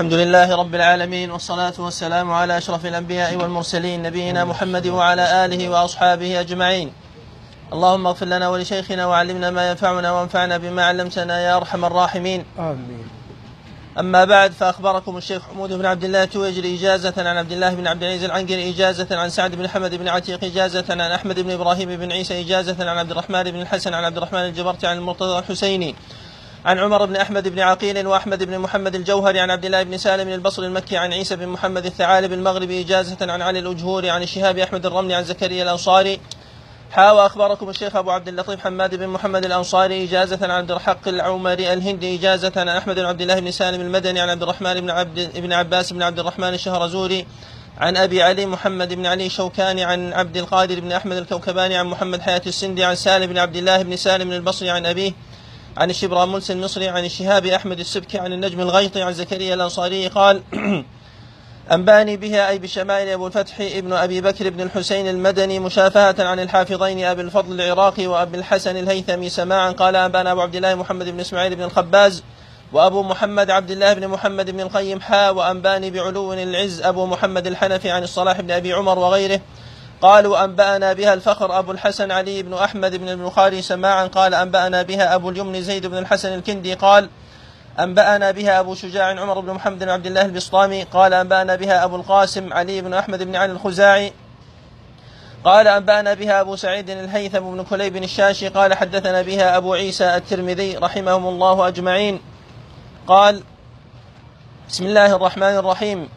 الحمد لله رب العالمين والصلاة والسلام على أشرف الأنبياء والمرسلين نبينا محمد وعلى آله وأصحابه أجمعين. اللهم اغفر لنا ولشيخنا وعلمنا ما ينفعنا وانفعنا بما علمتنا يا أرحم الراحمين. آمين. أما بعد فأخبركم الشيخ حمود بن عبد الله تويجري إجازة عن عبد الله بن عبد العزيز العنقري إجازة عن سعد بن حمد بن عتيق إجازة عن أحمد بن إبراهيم بن عيسى إجازة عن عبد الرحمن بن الحسن عن عبد الرحمن الجبرتي عن المرتضى الحسيني. عن عمر بن أحمد بن عقيل وأحمد بن محمد الجوهري عن عبد الله بن سالم البصري المكي عن عيسى بن محمد الثعالب المغربي إجازة عن علي الأجهوري عن الشهاب أحمد الرملي عن زكريا الأنصاري. حا وأخبركم الشيخ أبو عبد اللطيف حماد بن محمد الأنصاري إجازة عن عبد الحق العمري الهندي إجازة عن أحمد بن عبد الله بن سالم المدني عن عبد الرحمن بن عبد بن عباس بن عبد الرحمن الشهرزوري عن أبي علي محمد بن علي الشوكاني عن عبد القادر بن أحمد الكوكباني عن محمد حياة السندي عن سالم بن عبد الله بن سالم البصري عن أبيه عن الشبراملس المصري عن الشهاب أحمد السبكي عن النجم الغيطي عن زكريا الأنصاري قال أنبأني بها أي بشمائل أبو الفتح ابن أبي بكر بن الحسين المدني مشافهة عن الحافظين أبي الفضل العراقي وأبي الحسن الهيثمي سماعا. قال أنبأنا أبو عبد الله محمد بن إسماعيل بن الخباز وأبو محمد عبد الله بن محمد بن القيم حا وأنبأني بعلو العز أبو محمد الحنفي عن الصلاح بن أبي عمر وغيره. قالوا أنبأنا بها الفخر أبو الحسن علي بن أحمد بن البخاري سماعا. قال أنبأنا بها أبو اليمن زيد بن الحسن الكندي. قال أنبأنا بها أبو شجاع عمر بن محمد بن عبد الله البسطامي. قال أنبأنا بها أبو القاسم علي بن أحمد بن علي الخزاعي. قال أنبأنا بها أبو سعيد الهيثم بن كليب الشاشي. قال حدثنا بها أبو عيسى الترمذي رحمهم الله أجمعين. قال بسم الله الرحمن الرحيم.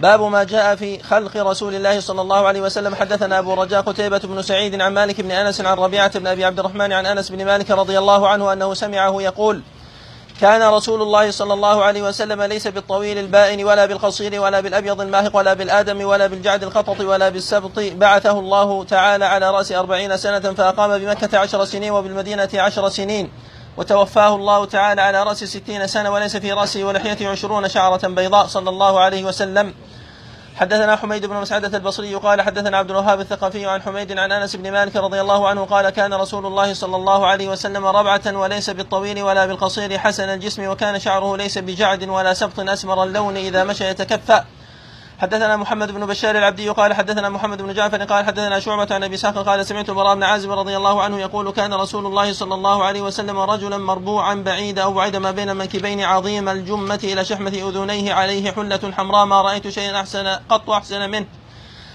باب ما جاء في خلق رسول الله صلى الله عليه وسلم. حدثنا أبو رجاء قتيبة بن سعيد عن مالك بن أنس عن ربيعة بن أبي عبد الرحمن عن أنس بن مالك رضي الله عنه أنه سمعه يقول: كان رسول الله صلى الله عليه وسلم ليس بالطويل البائن ولا بالقصير ولا بالأبيض الماهق ولا بالآدم ولا بالجعد الخطط ولا بالسبط. بعثه الله تعالى على رأس أربعين سنة فأقام بمكة عشر سنين وبالمدينة عشر سنين. وتوفاه الله تعالى على رأس ستين سنة وليس في رأسه ولحيته عشرون شعرة بيضاء صلى الله عليه وسلم. حدثنا حميد بن مسعدة البصري قال حدثنا عبد الوهاب الثقفي عن حميد عن أنس بن مالك رضي الله عنه قال كان رسول الله صلى الله عليه وسلم ربعة وليس بالطويل ولا بالقصير حسن الجسم وكان شعره ليس بجعد ولا سبط أسمر اللون إذا مشى يتكفأ. حدثنا محمد بن بشار العبدي قال حدثنا محمد بن جعفر قال حدثنا شعبة عن أبي اسحاق قال سمعت البراء بن عازب رضي الله عنه يقول كان رسول الله صلى الله عليه وسلم رجلا مربوعا بعيد أو بعيد ما بين المنكبين عظيم الجمة إلى شحمة أذنيه عليه حلة حمراء ما رأيت شيئا احسن قط أحسن منه.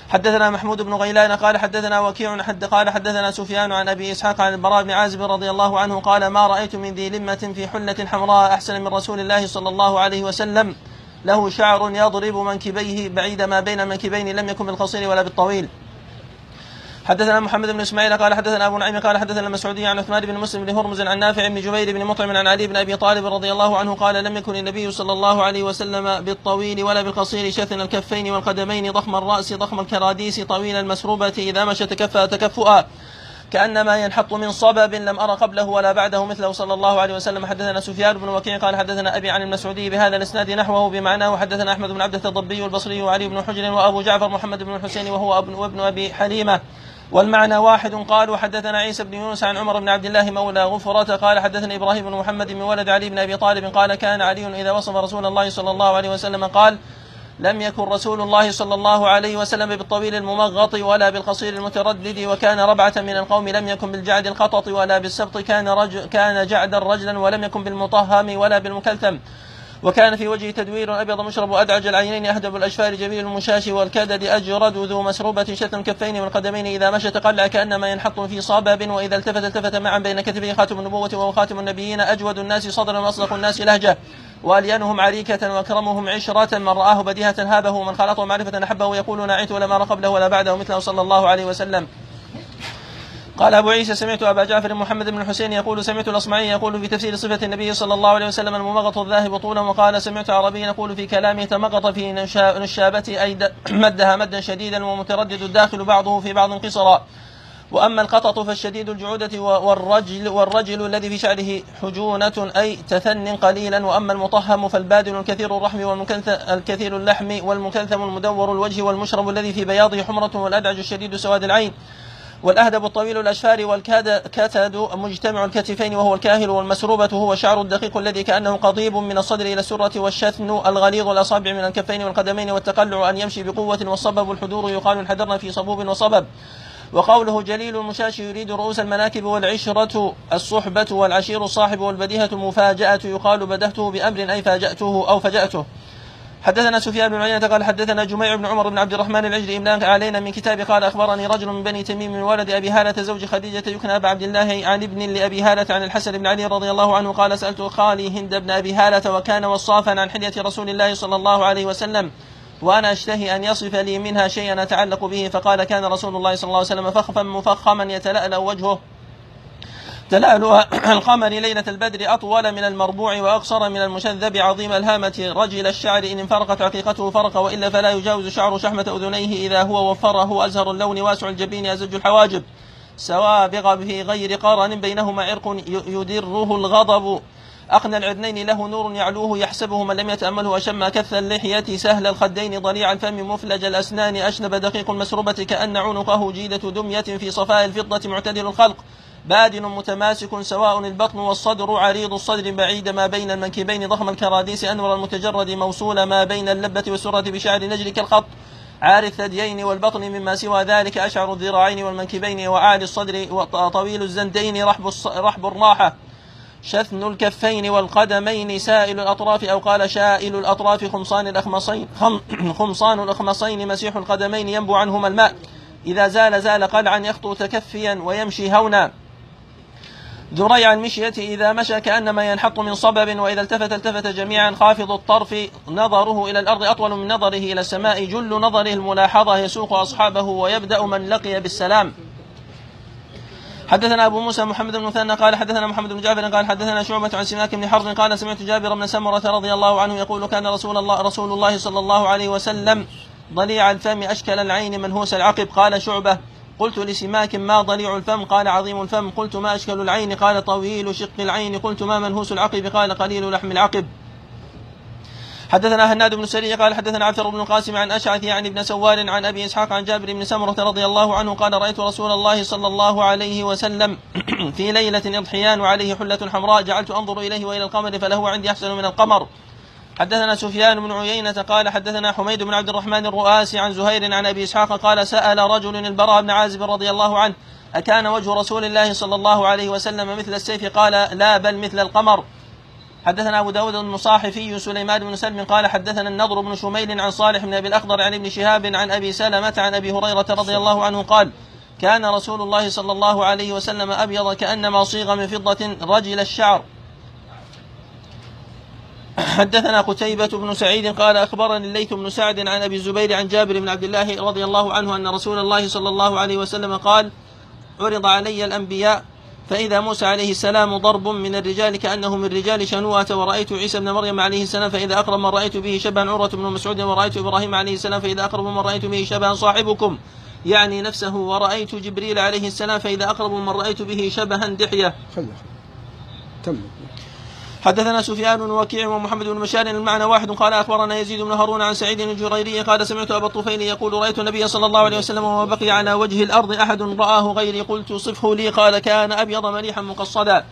حدثنا محمود بن غيلان قال حدثنا وكيع حد قال حدثنا سفيان عن أبي إسحاق عن البراء بن عازب رضي الله عنه قال ما رأيت من ذي لمة في حلة حمراء أحسن من رسول الله صلى الله عليه وسلم. له شعر يضرب منكبيه بعيد ما بين المنكبين لم يكن بالقصير ولا بالطويل. حدثنا محمد بن إسماعيل قال حدثنا أبو نعيم قال حدثنا المسعودي عن عثمان بن مسلم بن هرمز عن نافع بن جبير بن مطعم عن علي بن أبي طالب رضي الله عنه قال لم يكن النبي صلى الله عليه وسلم بالطويل ولا بالقصير شثن الكفين والقدمين ضخم الرأس ضخم الكراديس طويل المسروبة إذا مشى تكفأ تكفؤا. كأنما ينحط من صبب لم أرى قبله ولا بعده مثله. صلى الله عليه وسلم. حدثنا سفيان بن وكيع قال حدثنا أبي عن المسعودي بهذا الإسناد نحوه بمعناه. حدثنا أحمد بن عبدة الضبي البصري وعلي بن حجر وأبو جعفر محمد بن الحسين وهو ابن وابن أبي حليمة. والمعنى واحد قالوا حدثنا عيسى بن يونس عن عمر بن عبد الله مولى غفرة قال حدثني إبراهيم بن محمد من ولد علي بن أبي طالب قال كان علي إذا وصف رسول الله صلى الله عليه وسلم قال لم يكن رسول الله صلى الله عليه وسلم بالطويل الممغط ولا بالقصير المتردد وكان ربعة من القوم لم يكن بالجعد القطط ولا بالسبط. كان رجل كان جعدا رجلا ولم يكن بالمطهم ولا بالمكلثم. وكان في وجهه تدوير أبيض مشرب ادعج العينين أهدب الاشفار جميل المشاش والكدد أجرد ذو مسروبة شتم الكفين والقدمين إذا مشى تقلع كأنما ينحط في صبب وإذا التفت التفت معا بين كتفيه خاتم النبوة وهو خاتم النبيين. أجود الناس صدرا واصدق الناس لهجة. والينهم عريكة واكرمهم عشرة من رآه بديهة هابه ومن خلطه معرفة أحبه يقول نعيت ولا ما قبله ولا بعده مثله صلى الله عليه وسلم. قال أبو عيسى سمعت أبا جعفر محمد بن الحسين يقول سمعت الأصمعي يقول في تفسير صفة النبي صلى الله عليه وسلم الممغط الذاهب طولا وقال سمعت عربي يقول في كلامه تمغط في نشابة أي مدها مدا شديدا ومتردد الداخل بعضه في بعض قصرا وأما القطط فالشديد الجعودة والرجل والرجل الذي في شعره حجونة أي تثن قليلا وأما المطهم فالبادل الكثير الرحم والكثير اللحم والمكلثم المدور الوجه والمشرب الذي في بياضه حمرة والأدعج الشديد سواد العين. والأهدب الطويل الأشفار والكتد مجتمع الكتفين وهو الكاهل والمسروبة هو شعر الدقيق الذي كأنه قضيب من الصدر إلى السرة والشثن الغليظ الأصابع من الكفين والقدمين والتقلع أن يمشي بقوة والصبب الحدور يقال انحدرنا في صبوب وصبب. وقوله جليل المشاش يريد رؤوس المناكب والعشرة الصحبة والعشير الصاحب والبديهة المفاجأة يقال بدهته بأمر أي فاجأته أو فجأته. حدثنا سفيان بن عيينة قال حدثنا جميع بن عمر بن عبد الرحمن العجلي إملاء علينا من كتاب قال أخبرني رجل من بني تميم من ولد أبي هالة زوج خديجة يكنى أبا عبد الله عن ابن لأبي هالة عن الحسن بن علي رضي الله عنه قال سألت خالي هند بن أبي هالة وكان وصافا عن حلية رسول الله صلى الله عليه وسلم. وأنا أشتهي أن يصف لي منها شيئا أتعلق به فقال كان رسول الله صلى الله عليه وسلم فخفا مفخما يتلألأ وجهه. تلألؤ القمر ليلة البدر أطول من المربوع وأقصر من المشذب عظيم الهامة. رجل الشعر إن انفرقت عقيقته فرق وإلا فلا يجاوز شعر شحمة أذنيه إذا هو وفره. أزهر اللون واسع الجبين أزج الحواجب. سوابغ في غير قرن بينهما عرق يدره الغضب. أقنى العدنين له نور يعلوه يحسبه من لم يتأمله أشم كث اللحية سهل الخدين ضليع الفم مفلج الأسنان أشنب دقيق المسروبة كأن عنقه جيدة دمية في صفاء الفضة معتدل الخلق بادن متماسك سواء البطن والصدر عريض الصدر بعيد ما بين المنكبين ضخم الكراديس أنور المتجرد موصول ما بين اللبة والسرة بشعر نجل كالخط عاري الثديين والبطن مما سوى ذلك أشعر الذراعين والمنكبين وأعلى الصدر وطويل الزندين رحب, رحب الراحة شثن الكفين والقدمين سائل الأطراف أو قال شائل الأطراف خمصان الأخمصين خم خمصان الأخمصين مسيح القدمين ينبو عنهما الماء. إذا زال زال قلعا يخطو تكفيا ويمشي هونا. ذريع المشية إذا مشى كأنما ينحط من صبب وإذا التفت التفت جميعا. خافض الطرف نظره إلى الأرض أطول من نظره إلى السماء. جل نظره الملاحظة يسوق أصحابه ويبدأ من لقي بالسلام. حدثنا أبو موسى محمد بن مثنى قال حدثنا محمد بن جعفر قال حدثنا شعبة عن سماك بن حرب قال سمعت جابر بن سمرة رضي الله عنه يقول كان رسول الله رسول الله صلى الله عليه وسلم ضليع الفم أشكل العين منهوس العقب. قال شعبة قلت لسماك ما ضليع الفم؟ قال عظيم الفم. قلت ما أشكل العين؟ قال طويل شق العين. قلت ما منهوس العقب؟ قال قليل لحم العقب. حدثنا هناد بن سري قال حدثنا عفر بن القاسم عن أشعث يعني ابن سوار عن أبي إسحاق عن جابر بن سمرة رضي الله عنه قال رأيت رسول الله صلى الله عليه وسلم في ليلة يضحيان وعليه حلة حمراء جعلت أنظر إليه وإلى القمر فله عندي أحسن من القمر. حدثنا سفيان بن عيينة قال حدثنا حميد بن عبد الرحمن الرؤاسي عن زهير عن أبي إسحاق قال سأل رجل البراء بن عازب رضي الله عنه أكان وجه رسول الله صلى الله عليه وسلم مثل السيف؟ قال لا بل مثل القمر. حدثنا أبو داود المصاحفي سليمان بن سلم قال حدثنا النضر بن شميل عن صالح بن أبي الأخضر عن ابن شهاب عن أبي سلمة عن أبي هريرة رضي الله عنه قال كان رسول الله صلى الله عليه وسلم أبيض كأنما صيغ من فضة رجل الشعر. حدثنا قتيبة بن سعيد قال أخبرني الليث بن سعد عن أبي الزبير عن جابر بن عبد الله رضي الله عنه أن رسول الله صلى الله عليه وسلم قال عرض علي الأنبياء فإذا موسى عليه السلام ضرب من الرجال كأنه من رجال شنوة ورأيت عيسى بن مريم عليه السلام فإذا أقرب من رأيت به شبها عروة بن مسعود ورأيت إبراهيم عليه السلام فإذا أقرب من رأيت به شبها صاحبكم يعني نفسه ورأيت جبريل عليه السلام فإذا أقرب من رأيت به شبها دحية. خلي تم. حدثنا سفيان وكيع ومحمد بن بشار المعنى واحد. قال أخبرنا يزيد بن هارون عن سعيد الجريري قال سمعت أبا الطفيل يقول رأيت النبي صلى الله عليه وسلم وما بقي على وجه الأرض أحد رآه غيري. قلت صفه لي. قال كان أبيض مليحا مقصدا.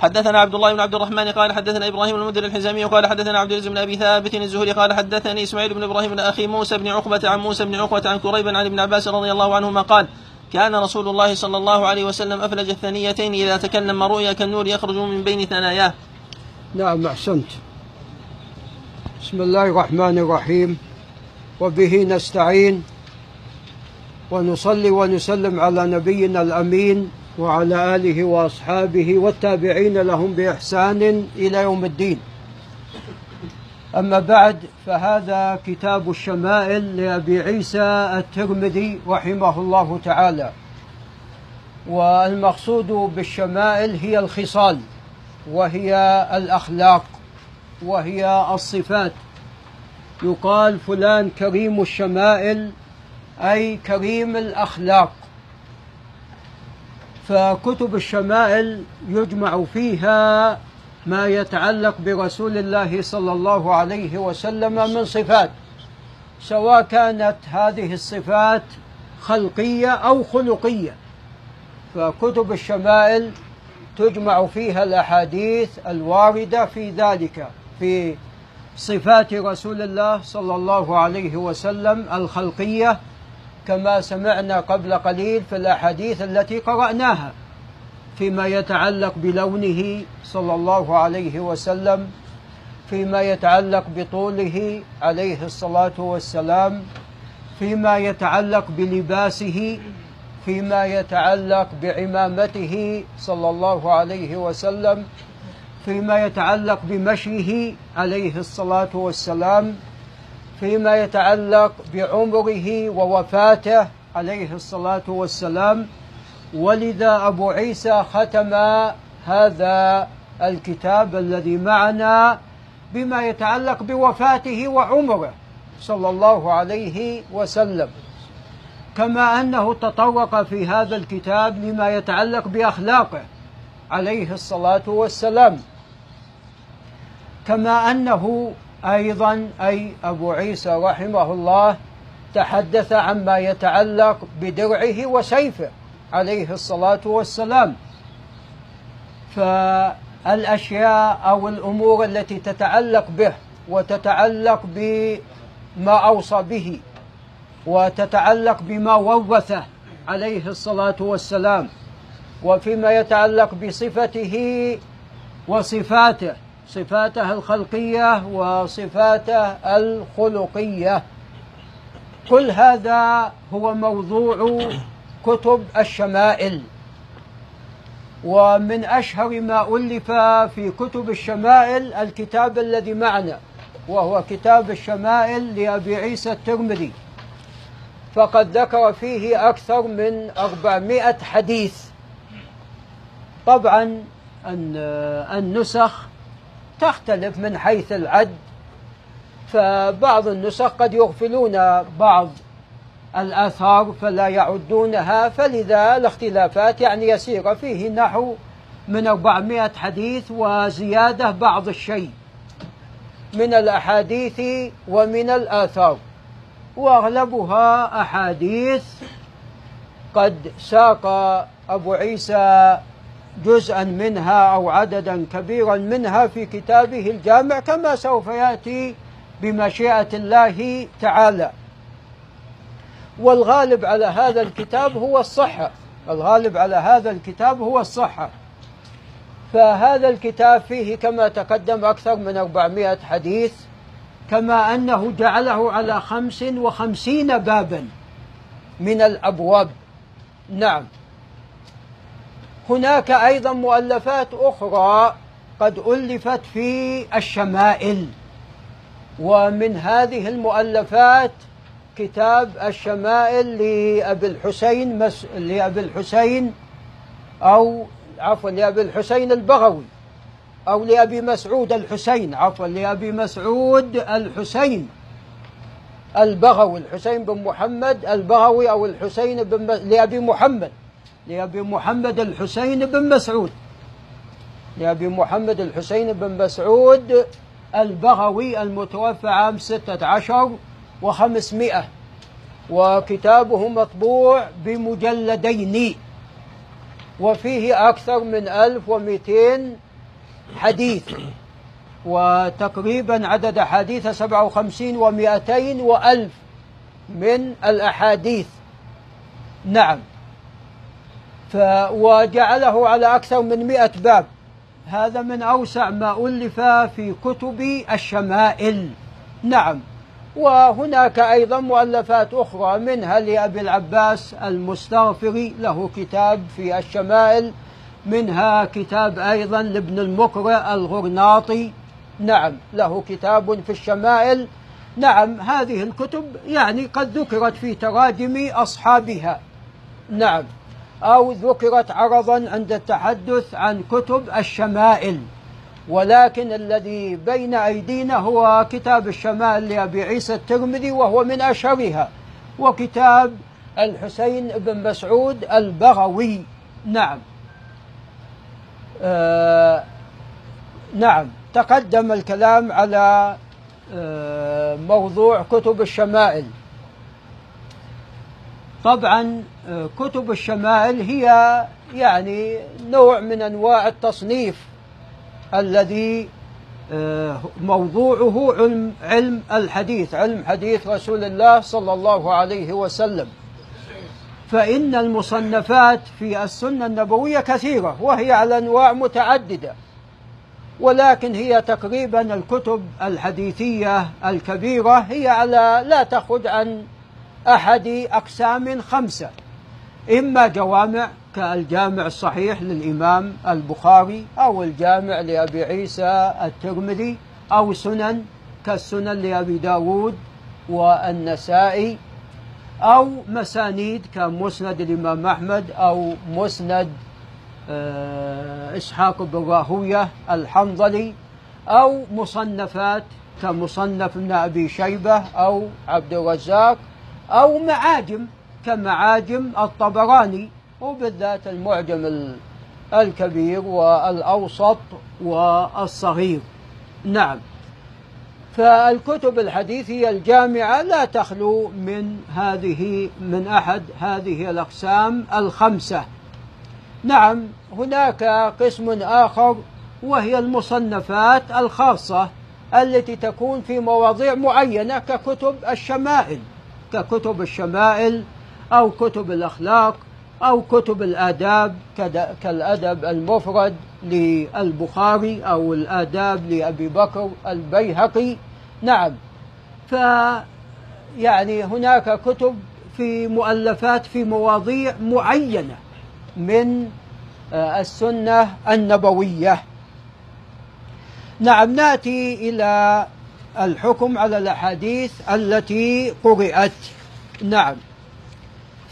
حدثنا عبد الله بن عبد الرحمن قال حدثنا إبراهيم المدر الحزامي قال حدثنا عبد العزيز بن أبي ثابت الزهري قال حدثني إسماعيل بن إبراهيم بن أخي موسى بن عقبة عن موسى بن عقبة عن كريب عن ابن عباس رضي الله عنهما قال كان رسول الله صلى الله عليه وسلم أفلج الثنيتين إذا تكلم رؤيا كالنور يخرج من بين ثناياه. نعم أحسنت. بسم الله الرحمن الرحيم. وبه نستعين ونصلي ونسلم على نبينا الأمين وعلى آله وأصحابه والتابعين لهم بإحسان إلى يوم الدين. أما بعد فهذا كتاب الشمائل لأبي عيسى الترمذي رحمه الله تعالى. والمقصود بالشمائل هي الخصال. وهي الأخلاق وهي الصفات. يقال فلان كريم الشمائل أي كريم الأخلاق. فكتب الشمائل يجمع فيها ما يتعلق برسول الله صلى الله عليه وسلم من صفات سواء كانت هذه الصفات خلقية أو خلقية. فكتب الشمائل تجمع فيها الأحاديث الواردة في ذلك في صفات رسول الله صلى الله عليه وسلم الخلقية كما سمعنا قبل قليل في الأحاديث التي قرأناها فيما يتعلق بلونه صلى الله عليه وسلم فيما يتعلق بطوله عليه الصلاة والسلام فيما يتعلق بلباسه فيما يتعلق بعمامته صلى الله عليه وسلم فيما يتعلق بمشيه عليه الصلاة والسلام فيما يتعلق بعمره ووفاته عليه الصلاة والسلام. ولذا أبو عيسى ختم هذا الكتاب الذي معنا بما يتعلق بوفاته وعمره صلى الله عليه وسلم. كما أنه تطرق في هذا الكتاب لما يتعلق بأخلاقه عليه الصلاة والسلام. كما أنه أيضا أي أبو عيسى رحمه الله تحدث عما يتعلق بدرعه وسيفه عليه الصلاة والسلام. فالأشياء أو الأمور التي تتعلق به وتتعلق بما أوصى به وتتعلق بما ورثه عليه الصلاة والسلام وفيما يتعلق بصفته وصفاته صفاته الخلقية وصفاته الخلقية. كل هذا هو موضوع كتب الشمائل. ومن أشهر ما ألف في كتب الشمائل الكتاب الذي معنا وهو كتاب الشمائل لأبي عيسى الترمذي. فقد ذكر فيه أكثر من أربعمائة حديث. طبعا النسخ تختلف من حيث العد فبعض النسخ قد يغفلون بعض الآثار فلا يعدونها فلذا الاختلافات يعني يسيرة فيه نحو من أربعمائة حديث وزيادة بعض الشيء من الأحاديث ومن الآثار. واغلبها أحاديث قد ساق أبو عيسى جزءا منها أو عددا كبيرا منها في كتابه الجامع كما سوف يأتي بمشيئة الله تعالى. والغالب على هذا الكتاب هو الصحة. الغالب على هذا الكتاب هو الصحة. فهذا الكتاب فيه كما تقدم أكثر من 400 حديث. كما أنه جعله على خمس وخمسين بابا من الأبواب. نعم. هناك أيضا مؤلفات أخرى قد ألفت في الشمائل ومن هذه المؤلفات كتاب الشمائل لأبي الحسين مس... لأبي الحسين أو عفوا لأبي الحسين البغوي. أو لأبي مسعود الحسين عفوا لأبي مسعود الحسين. البغوي الحسين بن محمد البغوي أو الحسين بن م... لأبي محمد. لأبي محمد الحسين بن مسعود. لأبي محمد الحسين بن مسعود البغوي المتوفى عام ستة عشر وخمسمائة. وكتابه مطبوع بمجلدين. وفيه أكثر من ألف ومئتين حديث. وتقريبا عدد سبعة وخمسين ومائتين وألف من الأحاديث. نعم. ف وجعله على أكثر من مئة باب. هذا من أوسع ما ألف في كتب الشمائل. نعم. وهناك أيضا مؤلفات أخرى منها لأبي العباس المستغفري له كتاب في الشمائل. منها كتاب أيضا لابن المقرئ الغرناطي. نعم له كتاب في الشمائل. نعم هذه الكتب يعني قد ذكرت في تراجم أصحابها. نعم أو ذكرت عرضا عند التحدث عن كتب الشمائل. ولكن الذي بين أيدينا هو كتاب الشمائل لأبي عيسى الترمذي وهو من أشهرها وكتاب الحسين بن مسعود البغوي. نعم. آه نعم تقدم الكلام على آه موضوع كتب الشمائل. طبعا آه، كتب الشمائل هي يعني نوع من أنواع التصنيف الذي موضوعه علم علم الحديث علم حديث رسول الله صلى الله عليه وسلم. فإن المصنفات في السنة النبوية كثيرة وهي على أنواع متعددة. ولكن هي تقريبا الكتب الحديثية الكبيرة هي على لا تخرج عن أحد أقسام خمسة. إما جوامع كالجامع الصحيح للإمام البخاري أو الجامع لأبي عيسى الترمذي أو سنن كالسنن لأبي داود والنسائي. أو مسانيد كمسند الإمام أحمد أو مسند آه، إسحاق بن راهوية الحنظلي أو مصنفات كمصنف ابن أبي شيبة أو عبد الرزاق أو معاجم كمعاجم الطبراني وبالذات المعجم الكبير والأوسط والصغير. نعم. فالكتب الحديثية الجامعة لا تخلو من هذه من أحد هذه الأقسام الخمسة. نعم هناك قسم آخر وهي المصنفات الخاصة التي تكون في مواضيع معينة ككتب الشمائل ككتب الشمائل أو كتب الأخلاق أو كتب الآداب كالأدب المفرد للبخاري أو الآداب لأبي بكر البيهقي. نعم. ف يعني هناك كتب في مؤلفات في مواضيع معينة من آه، السنة النبوية. نعم نأتي إلى الحكم على الأحاديث التي قرأت. نعم.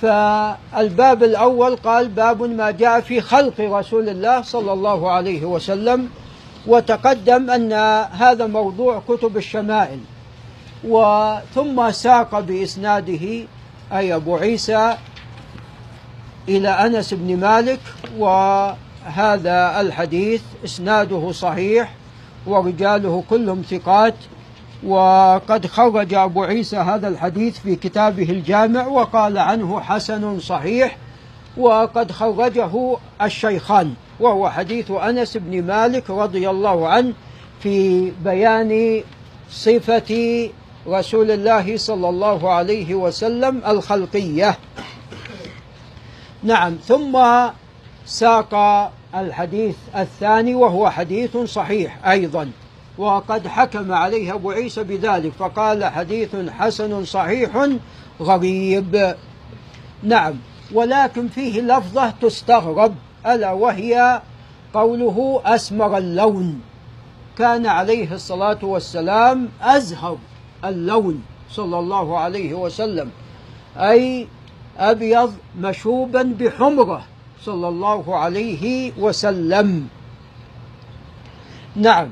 فالباب الأول قال باب ما جاء في خلق رسول الله صلى الله عليه وسلم. وتقدم أن هذا موضوع كتب الشمائل. وثم ساق بإسناده أي أبو عيسى إلى أنس بن مالك وهذا الحديث إسناده صحيح ورجاله كلهم ثقات وقد خرج أبو عيسى هذا الحديث في كتابه الجامع وقال عنه حسن صحيح وقد خرجه الشيخان. وهو حديث أنس بن مالك رضي الله عنه في بيان صفة رسول الله صلى الله عليه وسلم الخلقية. نعم ثم ساق الحديث الثاني وهو حديث صحيح أيضا وقد حكم عليه أبو عيسى بذلك فقال حديث حسن صحيح غريب. نعم ولكن فيه لفظة تستغرب. ألا وهي قوله أسمر اللون. كان عليه الصلاة والسلام أزهر اللون صلى الله عليه وسلم أي أبيض مشوبا بحمرة صلى الله عليه وسلم. نعم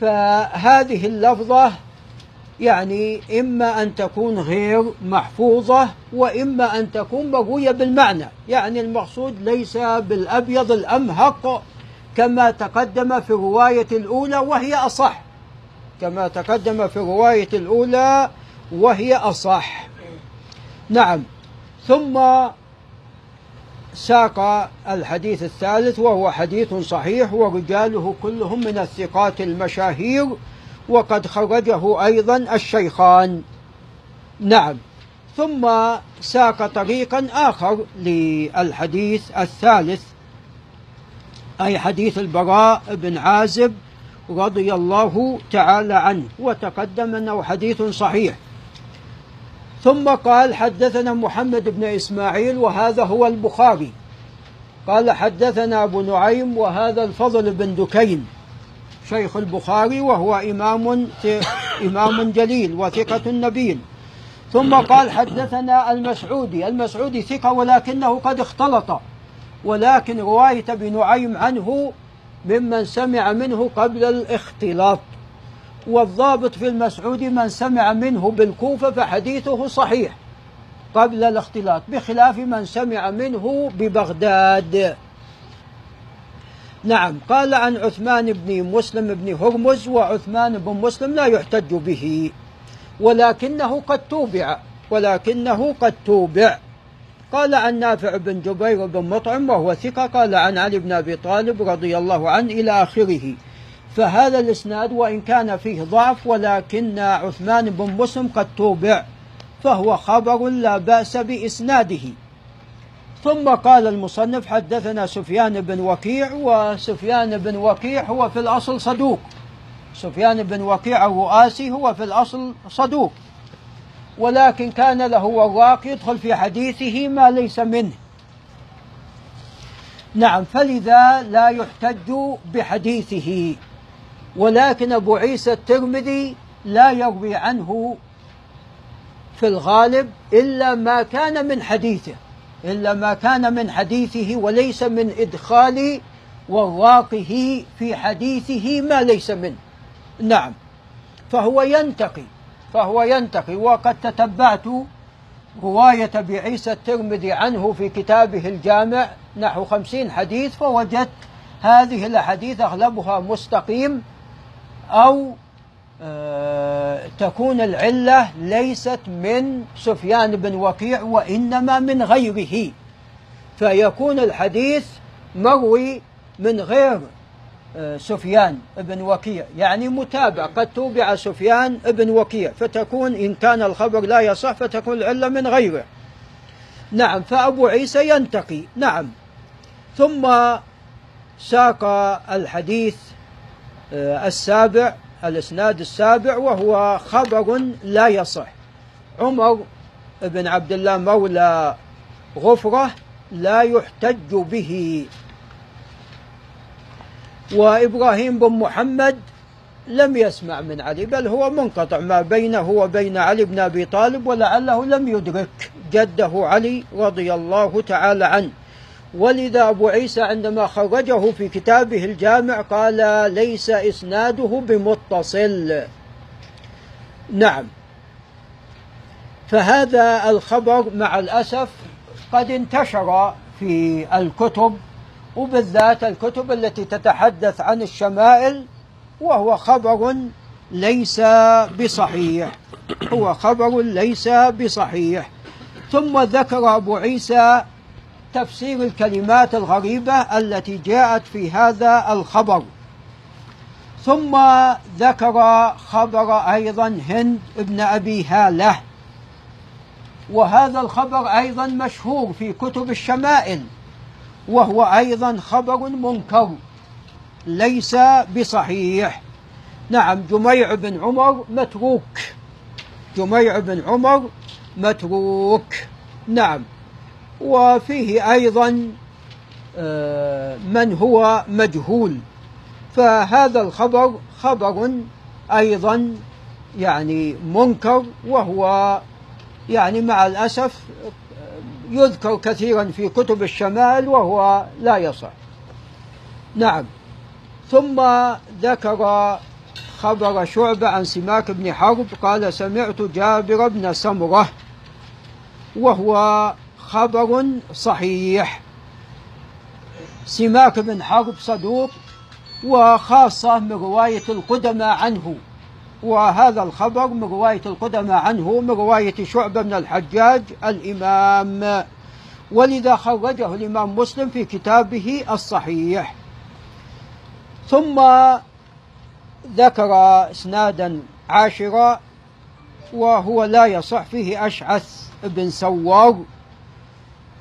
فهذه اللفظة يعني إما أن تكون غير محفوظة وإما أن تكون مروية بالمعنى. يعني المقصود ليس بالأبيض الأمهق كما تقدم في الرواية الأولى وهي أصح. كما تقدم في الرواية الأولى وهي أصح. نعم. ثم ساق الحديث الثالث وهو حديث صحيح ورجاله كلهم من الثقات المشاهير وقد خرجه أيضا الشيخان. نعم. ثم ساق طريقا آخر للحديث الثالث أي حديث البراء بن عازب رضي الله تعالى عنه وتقدم أنه حديث صحيح. ثم قال حدثنا محمد بن إسماعيل وهذا هو البخاري. قال حدثنا أبو نعيم وهذا الفضل بن دكين. شيخ البخاري وهو إمام إمام جليل وثقة نبيل. ثم قال حدثنا المسعودي. المسعودي ثقة ولكنه قد اختلط. ولكن رواية ابن نعيم عنه ممن سمع منه قبل الاختلاط. والضابط في المسعودي من سمع منه بالكوفة فحديثه صحيح قبل الاختلاط بخلاف من سمع منه ببغداد. نعم قال عن عثمان بن مسلم بن هرمز وعثمان بن مسلم لا يحتج به ولكنه قد توبع ولكنه قد توبع. قال عن نافع بن جبير بن مطعم وهو ثقة قال عن علي بن أبي طالب رضي الله عنه إلى آخره. فهذا الإسناد وإن كان فيه ضعف ولكن عثمان بن مسلم قد توبع فهو خبر لا بأس بإسناده. ثم قال المصنف حدثنا سفيان بن وكيع وسفيان بن وكيع هو في الأصل صدوق. سفيان بن وكيع الرؤاسي هو في الأصل صدوق. ولكن كان له وراق يدخل في حديثه ما ليس منه. نعم فلذا لا يحتج بحديثه. ولكن أبو عيسى الترمذي لا يروي عنه في الغالب إلا ما كان من حديثه. إلا ما كان من حديثه وليس من إدخال وراقه في حديثه ما ليس منه نعم. فهو ينتقي فهو ينتقي. وقد تتبعت رواية بعيسى الترمذي عنه في كتابه الجامع نحو خمسين حديث فوجدت هذه الأحاديث أغلبها مستقيم أو تكون العلة ليست من سفيان بن وكيع وإنما من غيره. فيكون الحديث مروي من غير آه، سفيان بن وكيع. يعني متابع قد توبع سفيان بن وكيع. فتكون إن كان الخبر لا يصح فتكون العلة من غيره. نعم فأبو عيسى ينتقي. نعم. ثم ساق الحديث آه، السابع. الإسناد السابع وهو خبر لا يصح. عمر بن عبد الله مولى غفرة لا يحتج به. وإبراهيم بن محمد لم يسمع من علي بل هو منقطع ما بينه وبين علي بن أبي طالب ولعله لم يدرك جده علي رضي الله تعالى عنه. ولذا أبو عيسى عندما خرجه في كتابه الجامع قال ليس إسناده بمتصل. نعم. فهذا الخبر مع الأسف قد انتشر في الكتب وبالذات الكتب التي تتحدث عن الشمائل وهو خبر ليس بصحيح. هو خبر ليس بصحيح. ثم ذكر أبو عيسى تفسير الكلمات الغريبة التي جاءت في هذا الخبر. ثم ذكر خبر أيضا هند ابن أبي هالة. وهذا الخبر أيضا مشهور في كتب الشمائل وهو أيضا خبر منكر ليس بصحيح. نعم جميع بن عمر متروك. جميع بن عمر متروك. نعم. وفيه أيضا آه، من هو مجهول. فهذا الخبر خبر أيضا يعني منكر وهو يعني مع الأسف يذكر كثيرا في كتب الشمال وهو لا يصح. نعم. ثم ذكر خبر شعبة عن سماك بن حرب قال سمعت جابر بن سمرة وهو خبر صحيح. سماك بن حرب صدوق وخاصة من رواية القدماء عنه. وهذا الخبر من رواية القدماء عنه من رواية شعبة بن الحجاج الإمام. ولذا خرجه الإمام مسلم في كتابه الصحيح. ثم ذكر إسنادا عاشرا وهو لا يصح فيه أشعث بن سوار.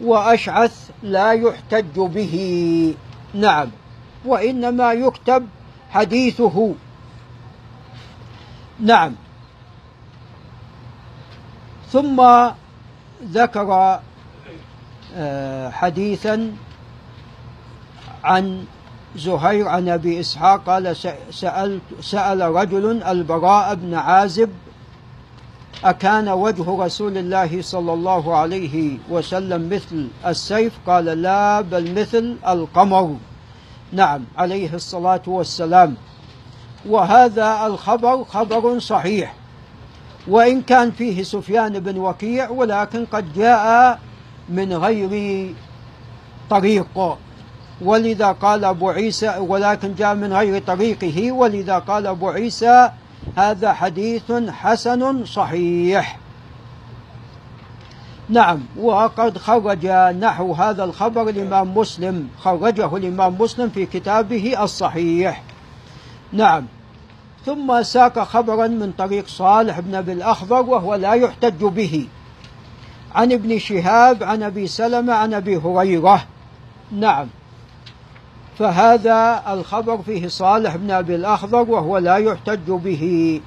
وأشعث لا يحتج به. نعم. وإنما يكتب حديثه. نعم. ثم ذكر آه، حديثا عن زهير عن أبي إسحاق قال سألت سأل رجل البراء بن عازب أكان وجه رسول الله صلى الله عليه وسلم مثل السيف؟ قال لا بل مثل القمر. نعم عليه الصلاة والسلام. وهذا الخبر خبر صحيح. وإن كان فيه سفيان بن وكيع ولكن قد جاء من غير طريق. ولذا قال أبو عيسى ولكن جاء من غير طريقه. ولذا قال أبو عيسى هذا حديث حسن صحيح. نعم وقد خرج نحو هذا الخبر الإمام مسلم خرجه الإمام مسلم في كتابه الصحيح. نعم ثم ساق خبرا من طريق صالح بن أبي الأخضر وهو لا يحتج به. عن ابن شهاب عن أبي سلمة عن أبي هريرة. نعم فهذا الخبر فيه صالح بن أبي الأخضر وهو لا يحتج به.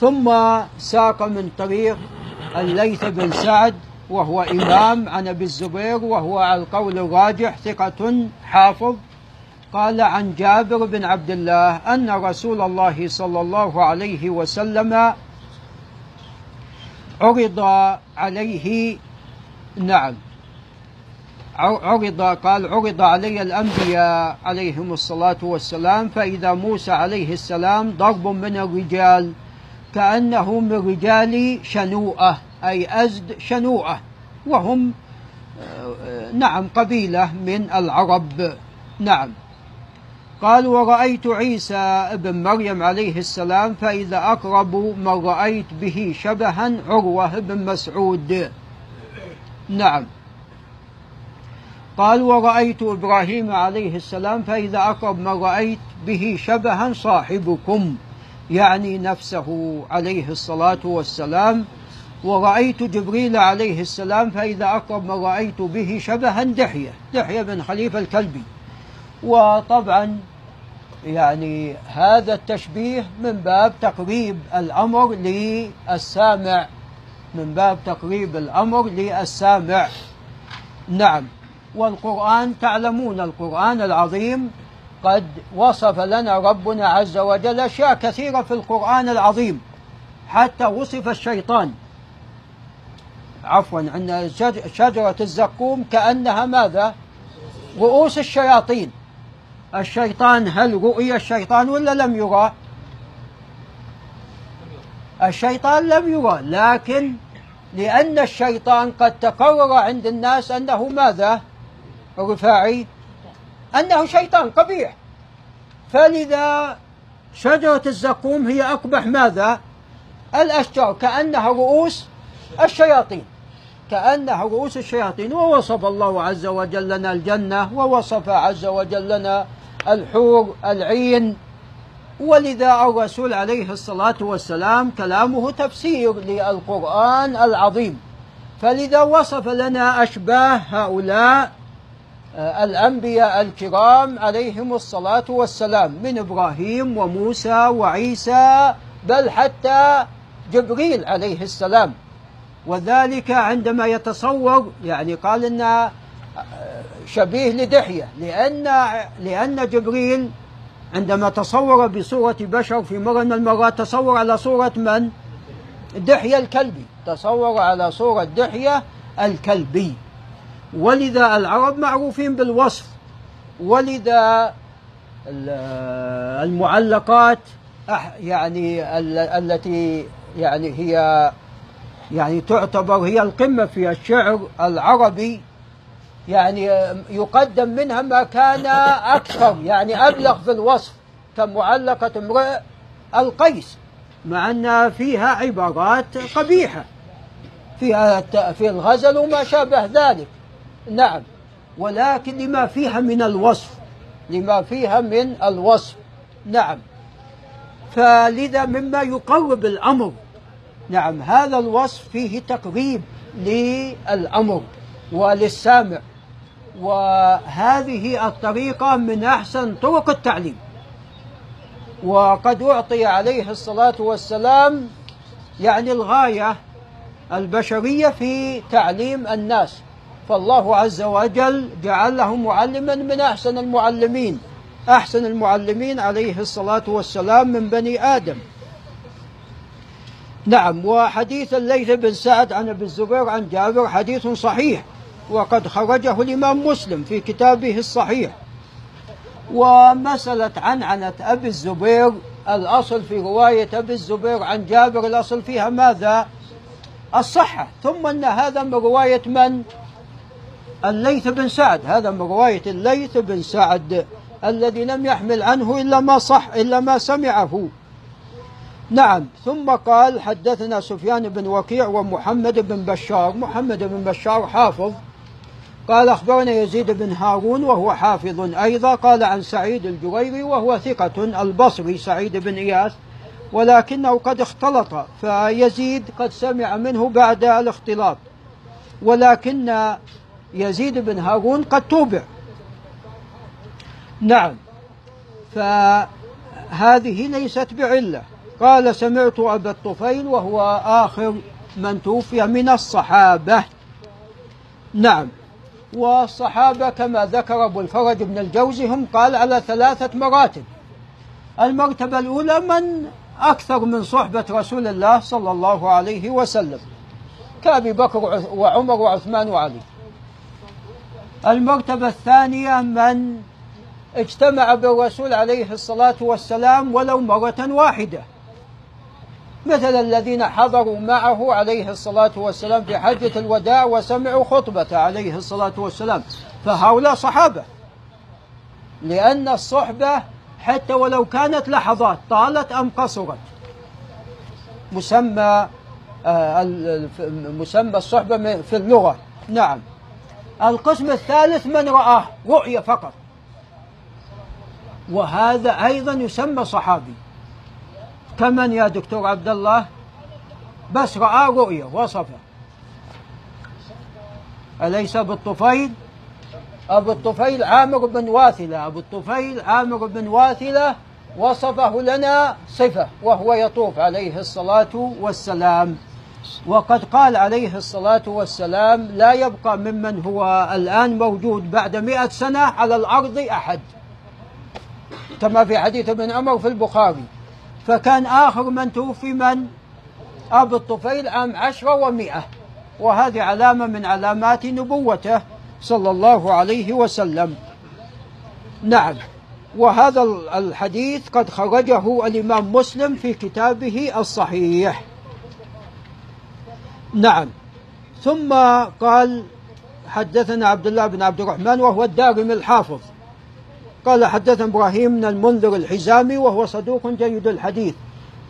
ثم ساق من طريق الليث بن سعد وهو إمام عن أبي الزبير وهو على القول الراجح ثقة حافظ. قال عن جابر بن عبد الله أن رسول الله صلى الله عليه وسلم عرض عليه. نعم. عرض قال عرض علي الأنبياء عليهم الصلاة والسلام فإذا موسى عليه السلام ضرب من الرجال كأنه من رجال شنوءة أي أزد شنوءة وهم نعم قبيلة من العرب. نعم. قال ورأيت عيسى ابن مريم عليه السلام فإذا أقرب من رأيت به شبها عروة بن مسعود. نعم. قال ورأيت إبراهيم عليه السلام فإذا أقرب من رأيت به شبها صاحبكم. يعني نفسه عليه الصلاة والسلام. ورأيت جبريل عليه السلام فإذا أقرب من رأيت به شبها دحية. دحية بن خليفة الكلبي. وطبعا يعني هذا التشبيه من باب تقريب الأمر للسامع. من باب تقريب الأمر للسامع. نعم. والقرآن تعلمون القرآن العظيم قد وصف لنا ربنا عز وجل أشياء كثيرة في القرآن العظيم. حتى وصف الشيطان. عفوا عند شجرة الزقوم كأنها ماذا؟ رؤوس الشياطين. الشيطان هل رؤي الشيطان ولا لم يرى؟ الشيطان لم يرى لكن لأن الشيطان قد تقرر عند الناس أنه ماذا؟ الرفاعي أنه شيطان قبيح. فلذا شجرة الزقوم هي أقبح ماذا؟ الأشجار كأنها رؤوس الشياطين. كأنها رؤوس الشياطين ووصف الله عز وجل لنا الجنة ووصف عز وجل لنا الحور العين. ولذا الرسول عليه الصلاة والسلام كلامه تفسير للقرآن العظيم. فلذا وصف لنا أشباه هؤلاء الأنبياء الكرام عليهم الصلاة والسلام من إبراهيم وموسى وعيسى بل حتى جبريل عليه السلام. وذلك عندما يتصور يعني قال إن آه، شبيه لدحية لأن لأن جبريل عندما تصور بصورة بشر في مرة من المرات تصور على صورة من؟ دحية الكلبي. تصور على صورة دحية الكلبي. ولذا العرب معروفين بالوصف ولذا المعلقات يعني التي يعني هي يعني تعتبر هي القمة في الشعر العربي يعني يقدم منها ما كان أكثر يعني أبلغ في الوصف كمعلقة امرئ القيس مع أن فيها عبارات قبيحة فيها في الغزل وما شابه ذلك. نعم. ولكن لما فيها من الوصف لما فيها من الوصف. نعم. فلذا مما يقرب الأمر. نعم هذا الوصف فيه تقريب للأمر وللسامع. وهذه الطريقة من أحسن طرق التعليم. وقد أعطي عليه الصلاة والسلام يعني الغاية البشرية في تعليم الناس. فالله عز وجل جعل له معلما من أحسن المعلمين أحسن المعلمين عليه الصلاة والسلام من بني آدم نعم وحديث الليث بن سعد عن أبي الزبير عن جابر حديث صحيح وقد خرجه الإمام مسلم في كتابه الصحيح ومسألة عنعنة أبي الزبير الأصل في رواية أبي الزبير عن جابر الأصل فيها ماذا؟ الصحة ثم أن هذا من رواية من؟ الليث بن سعد هذا من رواية الليث بن سعد الذي لم يحمل عنه إلا ما صح إلا ما سمعه. نعم ثم قال حدثنا سفيان بن وكيع ومحمد بن بشار. محمد بن بشار حافظ. قال أخبرنا يزيد بن هارون وهو حافظ أيضا. قال عن سعيد الجريري وهو ثقة البصري سعيد بن إياس ولكنه قد اختلط فيزيد قد سمع منه بعد الاختلاط. ولكن يزيد بن هارون قد توبع. نعم. فهذه ليست بعلة. قال سمعت أبا الطفيل وهو آخر من توفي من الصحابة. نعم. والصحابة كما ذكر أبو الفرج بن الجوزي هم قال على ثلاثة مراتب. المرتبة الأولى من أكثر من صحبة رسول الله صلى الله عليه وسلم. كأبي بكر وعمر وعثمان وعلي. المرتبة الثانية من اجتمع بالرسول عليه الصلاة والسلام ولو مرة واحدة. مثل الذين حضروا معه عليه الصلاة والسلام في حجة الوداع وسمعوا خطبة عليه الصلاة والسلام. فهؤلاء صحابة. لأن الصحبة حتى ولو كانت لحظات طالت أم قصرت. مسمى آه، مسمى الصحبة في اللغة. نعم. القسم الثالث من رآه رؤية فقط. وهذا أيضا يسمى صحابي. كمن يا دكتور عبد الله بس رأى رؤية وصفه. أليس بالطفيل أبو الطفيل عامر بن واثلة. أبو الطفيل عامر بن واثلة وصفه لنا صفة وهو يطوف عليه الصلاة والسلام. وقد قال عليه الصلاة والسلام لا يبقى ممن هو الآن موجود بعد مئة سنة على الأرض أحد. كما في حديث ابن عمر في البخاري. فكان آخر من توفي من؟ أبو الطفيل عام عشرة ومئة. وهذه علامة من علامات نبوته صلى الله عليه وسلم. نعم. وهذا الحديث قد خرجه الإمام مسلم في كتابه الصحيح. نعم. ثم قال حدثنا عبد الله بن عبد الرحمن وهو الدارمي الحافظ. قال حدثنا إبراهيم بن المنذر الحزامي وهو صدوق جيد الحديث.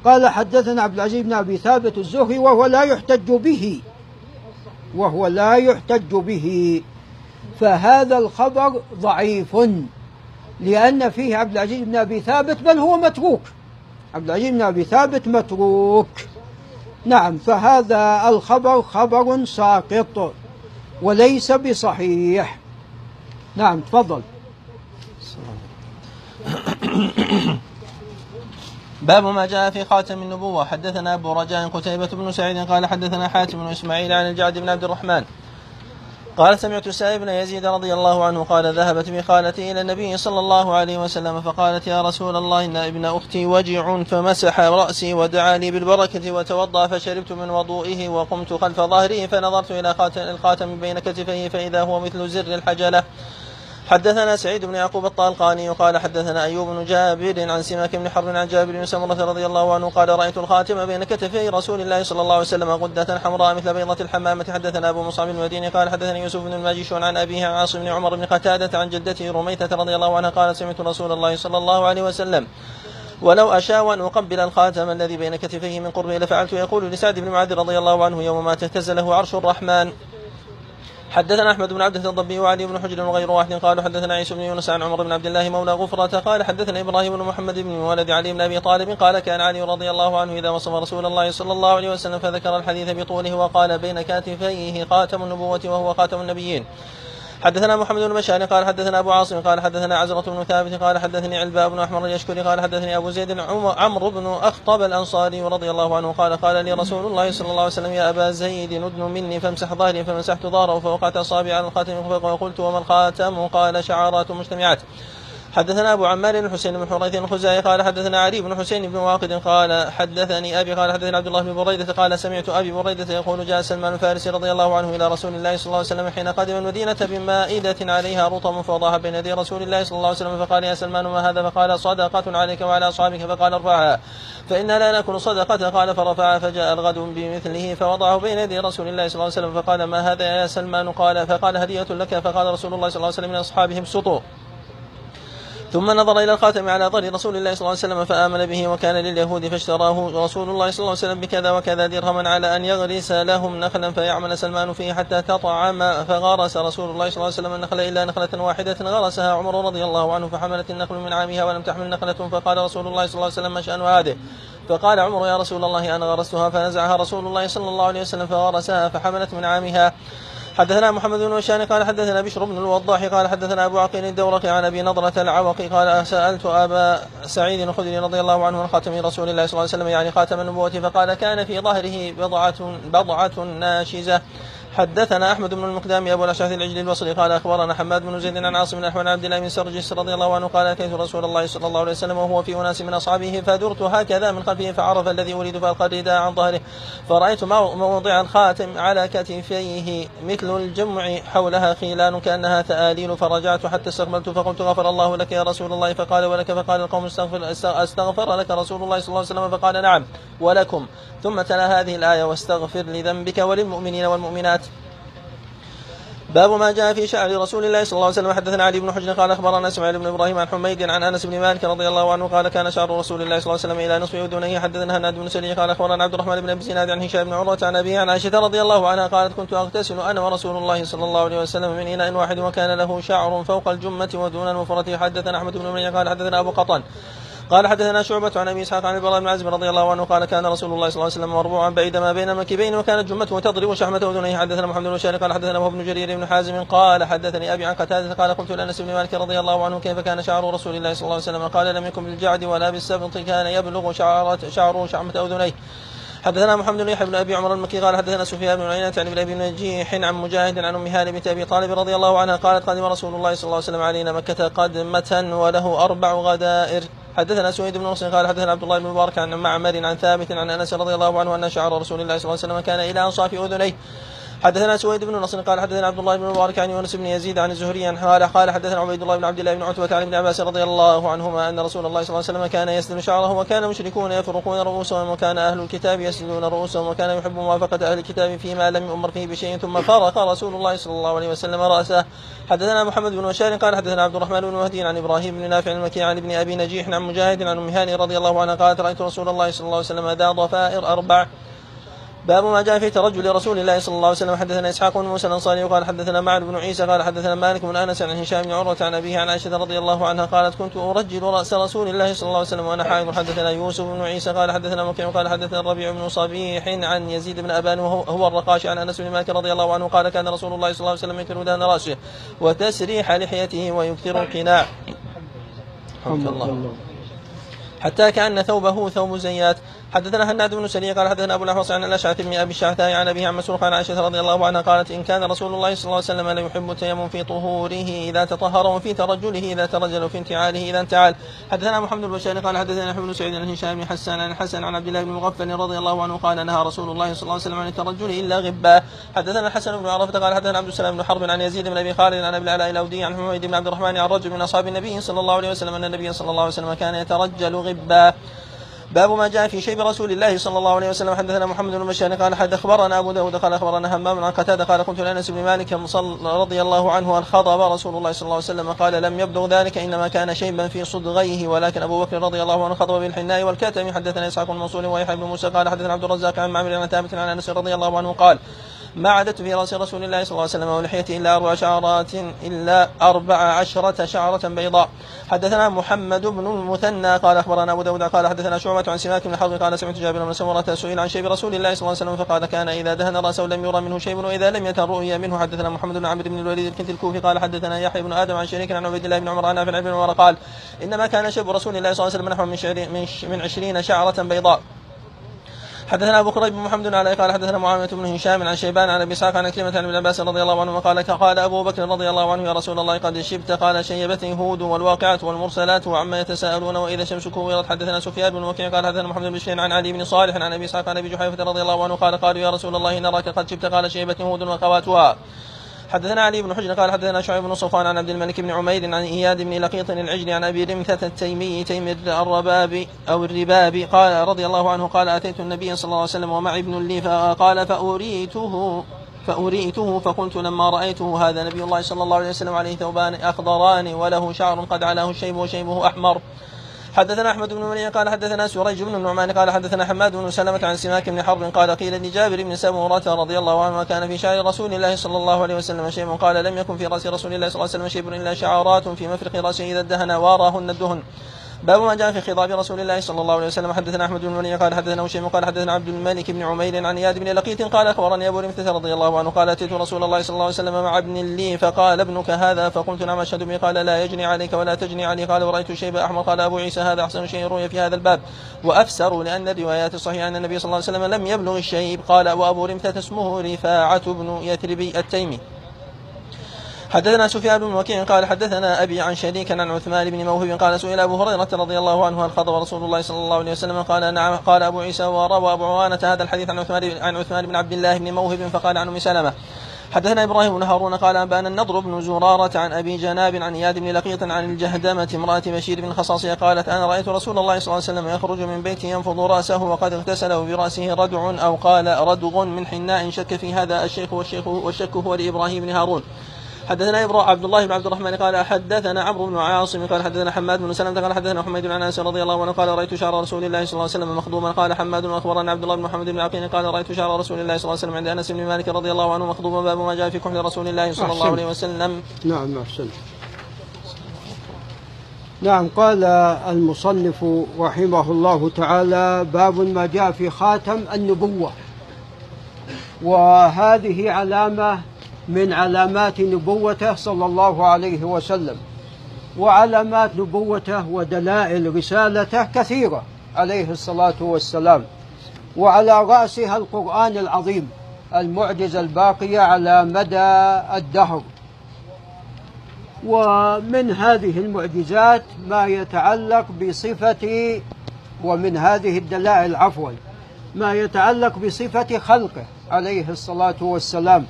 قال حدثنا عبد العزيز بن أبي ثابت الزهري وهو لا يحتج به. وهو لا يحتج به. فهذا الخبر ضعيف لأن فيه عبد العزيز بن أبي ثابت بل هو متروك. عبد العزيز بن أبي ثابت متروك. نعم فهذا الخبر خبر ساقط وليس بصحيح. نعم تفضل. باب ما جاء في خاتم النبوة. حدثنا أبو رجاء قتيبة بن سعيد قال حدثنا حاتم بن إسماعيل عن الجعد بن عبد الرحمن قال سمعت سائب بن يزيد رضي الله عنه قال ذهبت بخالتي إلى النبي صلى الله عليه وسلم فقالت يا رسول الله إن ابن أختي وجع فمسح رأسي ودعا لي بالبركة وتوضأ فشربت من وضوئه وقمت خلف ظهره فنظرت إلى الخاتم بين كتفيه فإذا هو مثل زر الحجلة حدثنا سعيد بن يعقوب الطالقاني قال حدثنا أيوب بن جابر عن سماك بن حرب عن جابر بن سمرة رضي الله عنه قال رأيت الخاتم بين كتفي رسول الله صلى الله عليه وسلم غدة حمراء مثل بيضة الحمامة. حدثنا أبو مصعب المديني قال حدثني يوسف بن الماجشون عن أبيه عن عاصم بن عمر بن قتادة عن جدته رميته رضي الله عنها قال سمعت رسول الله صلى الله عليه وسلم ولو أشاء أن أقبل الخاتم الذي بين كتفيه من قربه لفعلت. يقول لسعد بن معاذ رضي الله عنه يوم ما اهتز له عرش الرحمن حدثنا أحمد بن عبده الضبي وعلي بن حجر وغير واحد قالوا حدثنا عيسى بن يونس عن عمر بن عبد الله مولى غفرة قال حدثنا إبراهيم بن محمد بن ولد علي بن أبي طالب قال كان علي رضي الله عنه إذا وصف رسول الله صلى الله عليه وسلم فذكر الحديث بطوله وقال بين كاتفيه خاتم النبوة وهو خاتم النبيين. حدثنا محمد بن بشار قال حدثنا أبو عاصم قال حدثنا عزرة بن ثابت قال حدثني علباء بن أحمر اليشكري قال حدثني أبو زيد عمرو بن أخطب الأنصاري رضي الله عنه قال قال لي رسول الله صلى الله عليه وسلم يا أبا زيد ندن مني فامسح ظهري فمسحت ظهره فوقعت أصابعي على الخاتم وقلت وما الخاتم؟ قال شعارات مجتمعات. حدثنا أبو عمار بن حسين بن حريث الخزاعي قال حدثنا علي بن حسين بن واقد قال حدثني أبي قال حدثنا عبد الله بن بريدة قال سمعت أبي بريدة يقول جاء سلمان الفارسي رضي الله عنه إلى رسول الله صلى الله عليه وسلم حين قدم المدينة بمائدة عليها رطب فوضعها بين يدي رسول الله صلى الله عليه وسلم فقال يا سلمان ما هذا؟ فقال صدقة عليك وعلى أصحابك. فقال ارفعها فإنا لا نأكل صدقة. قال فرفعها فجاء الغد بمثله فوضعه بين يدي رسول الله صلى الله عليه وسلم فقال ما هذا يا سلمان؟ قال فقال هدية لك. فقال رسول الله صلى الله عليه وسلم من أصحابهم سطوا ثم نظر إلى الخاتم على ظهر رسول الله صلى الله عليه وسلم فآمن به وكان لليهود فاشتراه رسول الله صلى الله عليه وسلم بكذا وكذا درهما على أن يغرس لهم نخلا فيعمل سلمان فيه حتى تطعم فغرس رسول الله صلى الله عليه وسلم النخل إلا نخلة واحدة غرسها عمر رضي الله عنه فحملت النخل من عامها ولم تحمل نخلة فقال رسول الله صلى الله عليه وسلم ما شأن هذه فقال عمر يا رسول الله أنا غرستها فنزعها رسول الله صلى الله عليه وسلم فغرسها فحملت من عامها حدثنا محمد بن وشان قال حدثنا بشر بن الوضاح قال حدثنا أبو عقيل الدورقي عن أبي نضرة العوقي قال سألت أبا سعيد الخدري رضي الله عنه عن خاتم رسول الله صلى الله عليه وسلم يعني خاتم النبوة فقال كان في ظهره بضعة بضعة ناشزة. حدثنا أحمد بن المقدام أبو الأشعث العجلي البصري قال أخبرنا حماد بن زيد عن عاصم بن عبد الله بن سرجس رضي الله عنه قال اتيت رسول الله صلى الله عليه وسلم وهو في أناس من أصحابه؟ فدرت هكذا من خلفه فعرف الذي أريد فألقى الرداء عن ظهره فرأيت موضع الخاتم على كتفيه مثل الجمع حولها خيلان كأنها ثآليل فرجعت حتى استقبلت فقلت غفر الله لك يا رسول الله فقال ولك فقال القوم استغفر, استغفر لك رسول الله صلى الله عليه وسلم فقال نعم ولكم ثم تلا هذه الآية واستغفر لذنبك وللمؤمنين والمؤمنات باب ما جاء في شعر رسول الله صلى الله عليه وسلم. حدثنا علي بن حجر قال أخبرنا إسماعيل بن إبراهيم عن حميد عن أنس بن مالك رضي الله عنه قال كان شعر رسول الله صلى الله عليه وسلم إلى نصف أذنيه. حدثنا هناد بن سري قال أخبرنا عبد الرحمن بن أبي زناد عن هشام بن عروة عن أبيه عن عائشة رضي الله عنها قالت كنت أغتسل أنا ورسول الله صلى الله عليه وسلم من إناء واحد وكان له شعر فوق الجمة ودون المفرة حدثنا أحمد بن منيع قال حدثنا أبو قطن قال حدثنا شعبة عن أبي إسحاق عن البراء بن عازب رضي الله عنه قال كان رسول الله صلى الله عليه وسلم مربوعا بعيد ما بين المنكبين وكانت جمته تضرب شحمة أذنيه. حدثنا محمد بن بشار قال حدثنا وهو بن جرير بن حازم قال حدثني أبي عن قتادة قال قلت لأنس بن مالك رضي الله عنه كيف كان شعر رسول الله صلى الله عليه وسلم؟ قال لم يكن بالجعد ولا بالسبط كان يبلغ شعرة شعره شحمة أذنيه. حدثنا محمد بن يحيى بن أبي عمر المكي قال حدثنا سفيان بن عيينة عن ابن أبي نجيح عن مجاهد عن أم هاني بنت أبي طالب رضي الله عنها قالت قدم رسول الله صلى الله عليه وسلم علينا مكة قدمة وله أربع غدائر. حدثنا سويد بن نصر قال حدثنا عبد الله بن مبارك عن معمر عن ثابت عن أنس رضي الله عنه أن شعر رسول الله صلى الله عليه وسلم كان إلى أنصاف أذنيه. حدثنا سويد بن نصر قال حدثنا عبد الله بن مبارك عن يونس بن يزيد عن الزهري عن قال قال حدثنا عبيد الله بن عبد الله بن عتبة عن ابن عباس رضي الله عنهما أن رسول الله صلى الله عليه وسلم كان يسدل شعره وكان المشركون يفرقون رؤوسهم وكان أهل الكتاب يسدلون رؤوسهم وكان يحب موافقة أهل الكتاب فيما لم يؤمر فيه بشيء ثم فرق رسول الله صلى الله عليه وسلم رأسه. حدثنا محمد بن بشار قال حدثنا عبد الرحمن بن مهدي عن إبراهيم بن نافع المكي عن ابن أبي نجيح عن مجاهد عن هاني رضي الله عنها قالت رأيت رسول الله صلى الله عليه وسلم ذا ضفائر أربع. باب ما جاء في ترجل رسول الله صلى الله عليه وسلم. حدثنا إسحاق بن موسى الأنصاري وقال حدثنا معن بن عيسى قال حدثنا مالك بن أنس عن هشام بن عروة عن أبيه عن عائشة رضي الله عنها قالت كنت أرجل رأس رسول الله صلى الله عليه وسلم وأنا حائض. حدثنا يوسف بن عيسى قال حدثنا مكي قال حدثنا الربيع بن صبيح عن يزيد بن أبان وهو هو الرقاشي عن أنس بن مالك رضي الله عنه قال كان رسول الله صلى الله عليه وسلم يكثر دهن رأسه وتسريح لحيته ويكثر القناع. الحمد الله. حتى كأن ثوبه ثوب زيات. حدثنا هناد بن سري قال حدثنا أبو الأحوص عن الأشعث بن أبي الشعثاء عن ابيه عن مسروق عن عائشة رضي الله عنها قالت إن كان رسول الله صلى الله عليه وسلم لا يحب التيمم في طهوره إذا تطهر وفي ترجله إذا ترجل وفي انتعاله إذا انتعال. حدثنا محمد بن بشار قال حدثنا بن سعيد عن هشام بن حسان عن الحسن عن عبد الله بن مغفل رضي الله عنه قال نهى رسول الله صلى الله عليه وسلم عن الترجل إلا غبا. حدثنا الحسن بن عرفة قال حدثنا عبد السلام بن حرب عن يزيد بن أبي خالد عن أبي العلاء الأودي عن حميد بن عبد الرحمن عن رجل من أصحاب النبي صلى الله عليه وسلم أن النبي صلى الله عليه وسلم كان يترجل غبا. باب ما جاء في شيب رسول الله صلى الله عليه وسلم. حدثنا محمد بن بشار قال حد أخبرنا أبو داود قال أخبرنا همام عن قتادة قال قلت لأنس بن مالك رضي الله عنه أن خضب رسول الله صلى الله عليه وسلم قال لم يبلغ ذلك إنما كان شيبا في صدغيه ولكن أبو بكر رضي الله عنه خضب بالحناء والكتم. حدثنا إسحاق بن منصور ويحيى بن موسى قال حدثنا عبد الرزاق عن معمر عن ثابت عن أنس رضي الله عنه قال ما عدت في رأس رسول الله صلى الله عليه وسلم ولحيته إلا أربع شعرات إلا أربع عشرة شعرة بيضاء. حدثنا محمد بن المثنى قال أخبرنا أبو داود قال حدثنا شعبة عن سماك بن حرب قال سمعت جابر بن سمرة سئل عن شيب رسول الله صلى الله عليه وسلم فقال كان إذا دهن رأسه لم يرى منه شيء وإذا لم يتن رؤيا منه حدثنا محمد بن عمرو بن الوليد الكنت الكوفي قال حدثنا يحيى بن آدم عن شريك عن عبيد الله بن عمر عن نافع بن عمر قال إنما كان شيب رسول الله صلى الله عليه وسلم نحو من من عشرين شعرة بيضاء حدثنا أبو كريب محمد عليه قال حدثنا معاويه بن هشام عن شيبان عن أبي إسحاق عن عكرمة عن ابن عباس رضي الله عنه قال قال أبو بكر رضي الله عنه يا رسول الله قد شبت قال شيبتني هود والواقعة والمرسلات وعما يتساءلون وإذا الشمس كورت. حدثنا سفيان بن وكيع قال حدثنا محمد بن بشير عن علي بن صالح عن أبي إسحاق عن أبي جحيفة رضي الله عنه قال قالوا يا رسول الله نراك قد شبت قال شيبتني هود واخواتها حدثنا علي بن حجر قال حدثنا شعيب بن صفوان عن عبد الملك بن عمير عن إياد بن لقيط العجلي عن أبي رمثة التيمي تيم الرباب أو الرباب قال رضي الله عنه قال أتيت النبي صلى الله عليه وسلم ومعي ابن لي فقال فأريته فأريته فقلت لما رأيته هذا نبي الله صلى الله عليه وسلم عليه ثوبان أخضران وله شعر قد علاه الشيب وشيبه أحمر. حدثنا أحمد بن منيع قال حدثنا سريج بن النعمان قال حدثنا حماد بن سلمة عن سماك بن حرب قال قيل لجابر بن سمرة رضي الله عنه كان في شعر رسول الله صلى الله عليه وسلم شيب قال لم يكن في رأس رسول الله صلى الله عليه وسلم شيب إلا شعرات في مفرق رأسه إذا ادهن واراهن الدهن. باب ما جاء في خضاب رسول الله صلى الله عليه وسلم. حدثنا أحمد بن منيع قال حدثنا هشيم قال حدثنا عبد الملك بن عمير عن اياد بن لقيط قال أخبرني أبو رمثة رضي الله عنه قال أتيت رسول الله صلى الله عليه وسلم مع ابن لي فقال ابنك هذا؟ فقلت نعم أشهد به. قال لا يجني عليك ولا تجني علي. قال ورأيت الشيب أحمر. قال أبو عيسى هذا أحسن شيء روي في هذا الباب. وأفسر لأن الروايات الصحيحة أن النبي صلى الله عليه وسلم لم يبلغ الشيب قال وأبو رمثة اسمه رفاعة بن يثربي التيمي. حدثنا سفيان بن وكيع قال حدثنا أبي عن شريك عن عثمان بن موهب قال سئل أبو هريرة رضي الله عنه هل خضب رسول الله صلى الله عليه وسلم؟ قال نعم. قال أبو عيسى وروى أبو عوانة هذا الحديث عن عثمان عن عثمان بن عبد الله بن موهب فقال عن ام سلمه حدثنا إبراهيم بن هارون قال أنبأنا النضر بن زرارة عن أبي جناب عن إياد بن لقيط عن الجهدمة امرأة بشير بن الخصاصية قالت أنا رأيت رسول الله صلى الله عليه وسلم يخرج من بيته ينفض رأسه وقد اغتسل وبراسه ردع أو قال ردغ من حناء شك في هذا الشيخ والشيخ والشك هو لإبراهيم بن هارون. حدثنا إبراهيم عبد الله بن عبد الرحمن قال حدثنا عمرو بن عاصم قال حدثنا حماد بن سلمة قال حدثنا حميد بن أنس رضي الله عنه قال رأيت شعر رسول الله صلى الله عليه وسلم مخضوما قال حماد أخبرنا عبد الله بن محمد بن عقيل قال رأيت شعر رسول الله صلى الله عليه وسلم عند أنس بن مالك رضي الله عنه مخضوما باب ما جاء في كحل رسول الله صلى الله عليه وسلم. نعم أحسنت. نعم قال المصنف رحمه الله تعالى باب ما جاء في خاتم النبوة. وهذه علامة من علامات نبوته صلى الله عليه وسلم وعلامات نبوته ودلائل رسالته كثيرة عليه الصلاة والسلام. وعلى رأسها القرآن العظيم المعجزة الباقية على مدى الدهر. ومن هذه المعجزات ما يتعلق بصفة ومن هذه الدلائل عفوا ما يتعلق بصفة خلقه عليه الصلاة والسلام.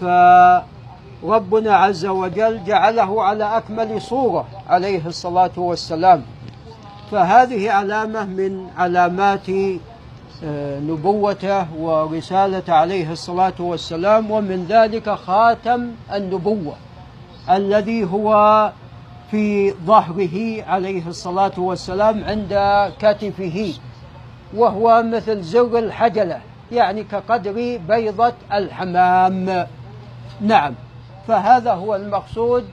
فربنا عز وجل جعله على أكمل صورة عليه الصلاة والسلام. فهذه علامة من علامات آه، نبوته ورسالة عليه الصلاة والسلام ومن ذلك خاتم النبوة الذي هو في ظهره عليه الصلاة والسلام عند كتفه وهو مثل زر الحجلة يعني كقدر بيضة الحمام. نعم. فهذا هو المقصود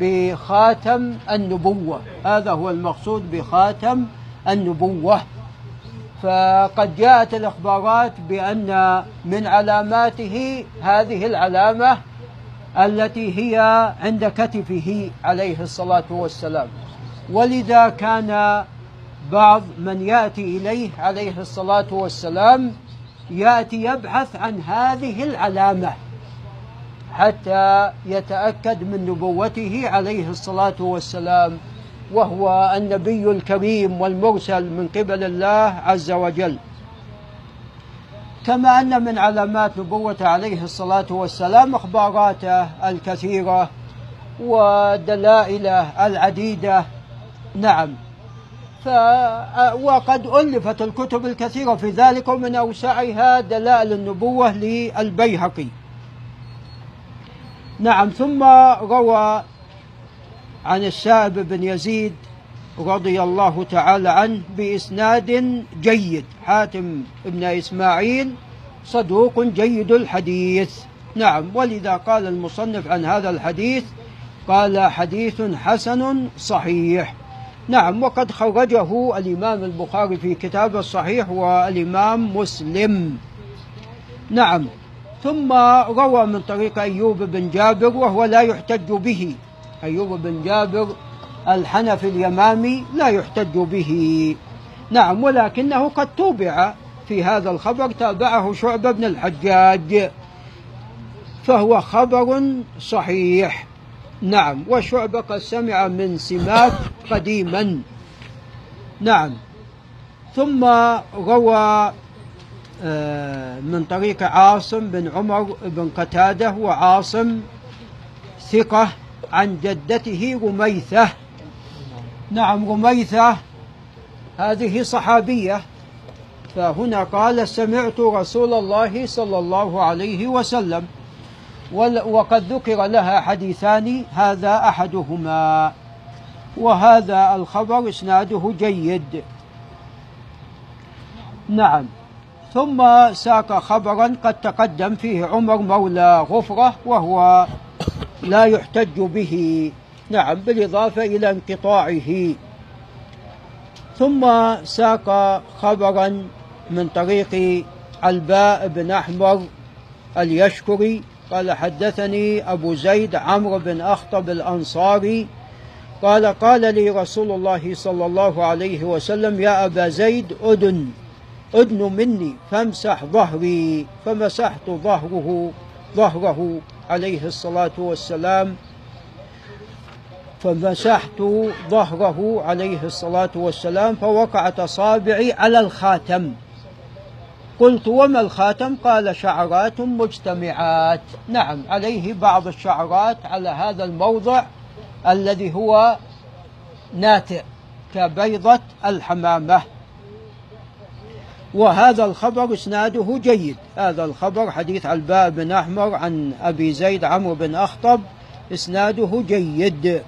بخاتم النبوة. هذا هو المقصود بخاتم النبوة. فقد جاءت الإخبارات بأن من علاماته هذه العلامة التي هي عند كتفه عليه الصلاة والسلام. ولذا كان بعض من يأتي إليه عليه الصلاة والسلام يأتي يبحث عن هذه العلامة. حتى يتأكد من نبوته عليه الصلاة والسلام وهو النبي الكريم والمرسل من قبل الله عز وجل. كما أن من علامات نبوته عليه الصلاة والسلام أخباراته الكثيرة ودلائله العديدة. نعم. ف وقد ألفت الكتب الكثيرة في ذلك ومن أوسعها دلائل النبوة للبيهقي. نعم ثم روى عن السائب بن يزيد رضي الله تعالى عنه بإسناد جيد. حاتم بن إسماعيل صدوق جيد الحديث. نعم ولذا قال المصنف عن هذا الحديث قال حديث حسن صحيح. نعم وقد خرجه الإمام البخاري في كتابه الصحيح والإمام مسلم. نعم. ثم روى من طريق أيوب بن جابر وهو لا يحتج به. أيوب بن جابر الحنفي اليمامي لا يحتج به. نعم ولكنه قد توبع في هذا الخبر تابعه شعبة بن الحجاج. فهو خبر صحيح. نعم وشعبة قد سمع من سماك قديما. نعم ثم روى من طريق عاصم بن عمر بن قتادة وعاصم ثقة عن جدته رميثة. نعم رميثة هذه صحابية. فهنا قال سمعت رسول الله صلى الله عليه وسلم وقد ذكر لها حديثان هذا أحدهما. وهذا الخبر إسناده جيد. نعم. ثم ساق خبرا قد تقدم فيه عمر مولى غفرة وهو لا يحتج به. نعم بالإضافة إلى انقطاعه. ثم ساق خبرا من طريق الباء بن أحمر اليشكري. قال حدثني أبو زيد عمرو بن أخطب الأنصاري. قال قال لي رسول الله صلى الله عليه وسلم يا أبا زيد ادن ادن مني فامسح ظهري فمسحت ظهره ظهره عليه الصلاة والسلام. فمسحت ظهره عليه الصلاة والسلام فوقعت أصابعي على الخاتم. قلت وما الخاتم؟ قال شعرات مجتمعات. نعم عليه بعض الشعرات على هذا الموضع الذي هو ناتئ كبيضة الحمامة. وهذا الخبر إسناده جيد. هذا الخبر حديث الباء بن أحمر عن أبي زيد عمرو بن أخطب إسناده جيد.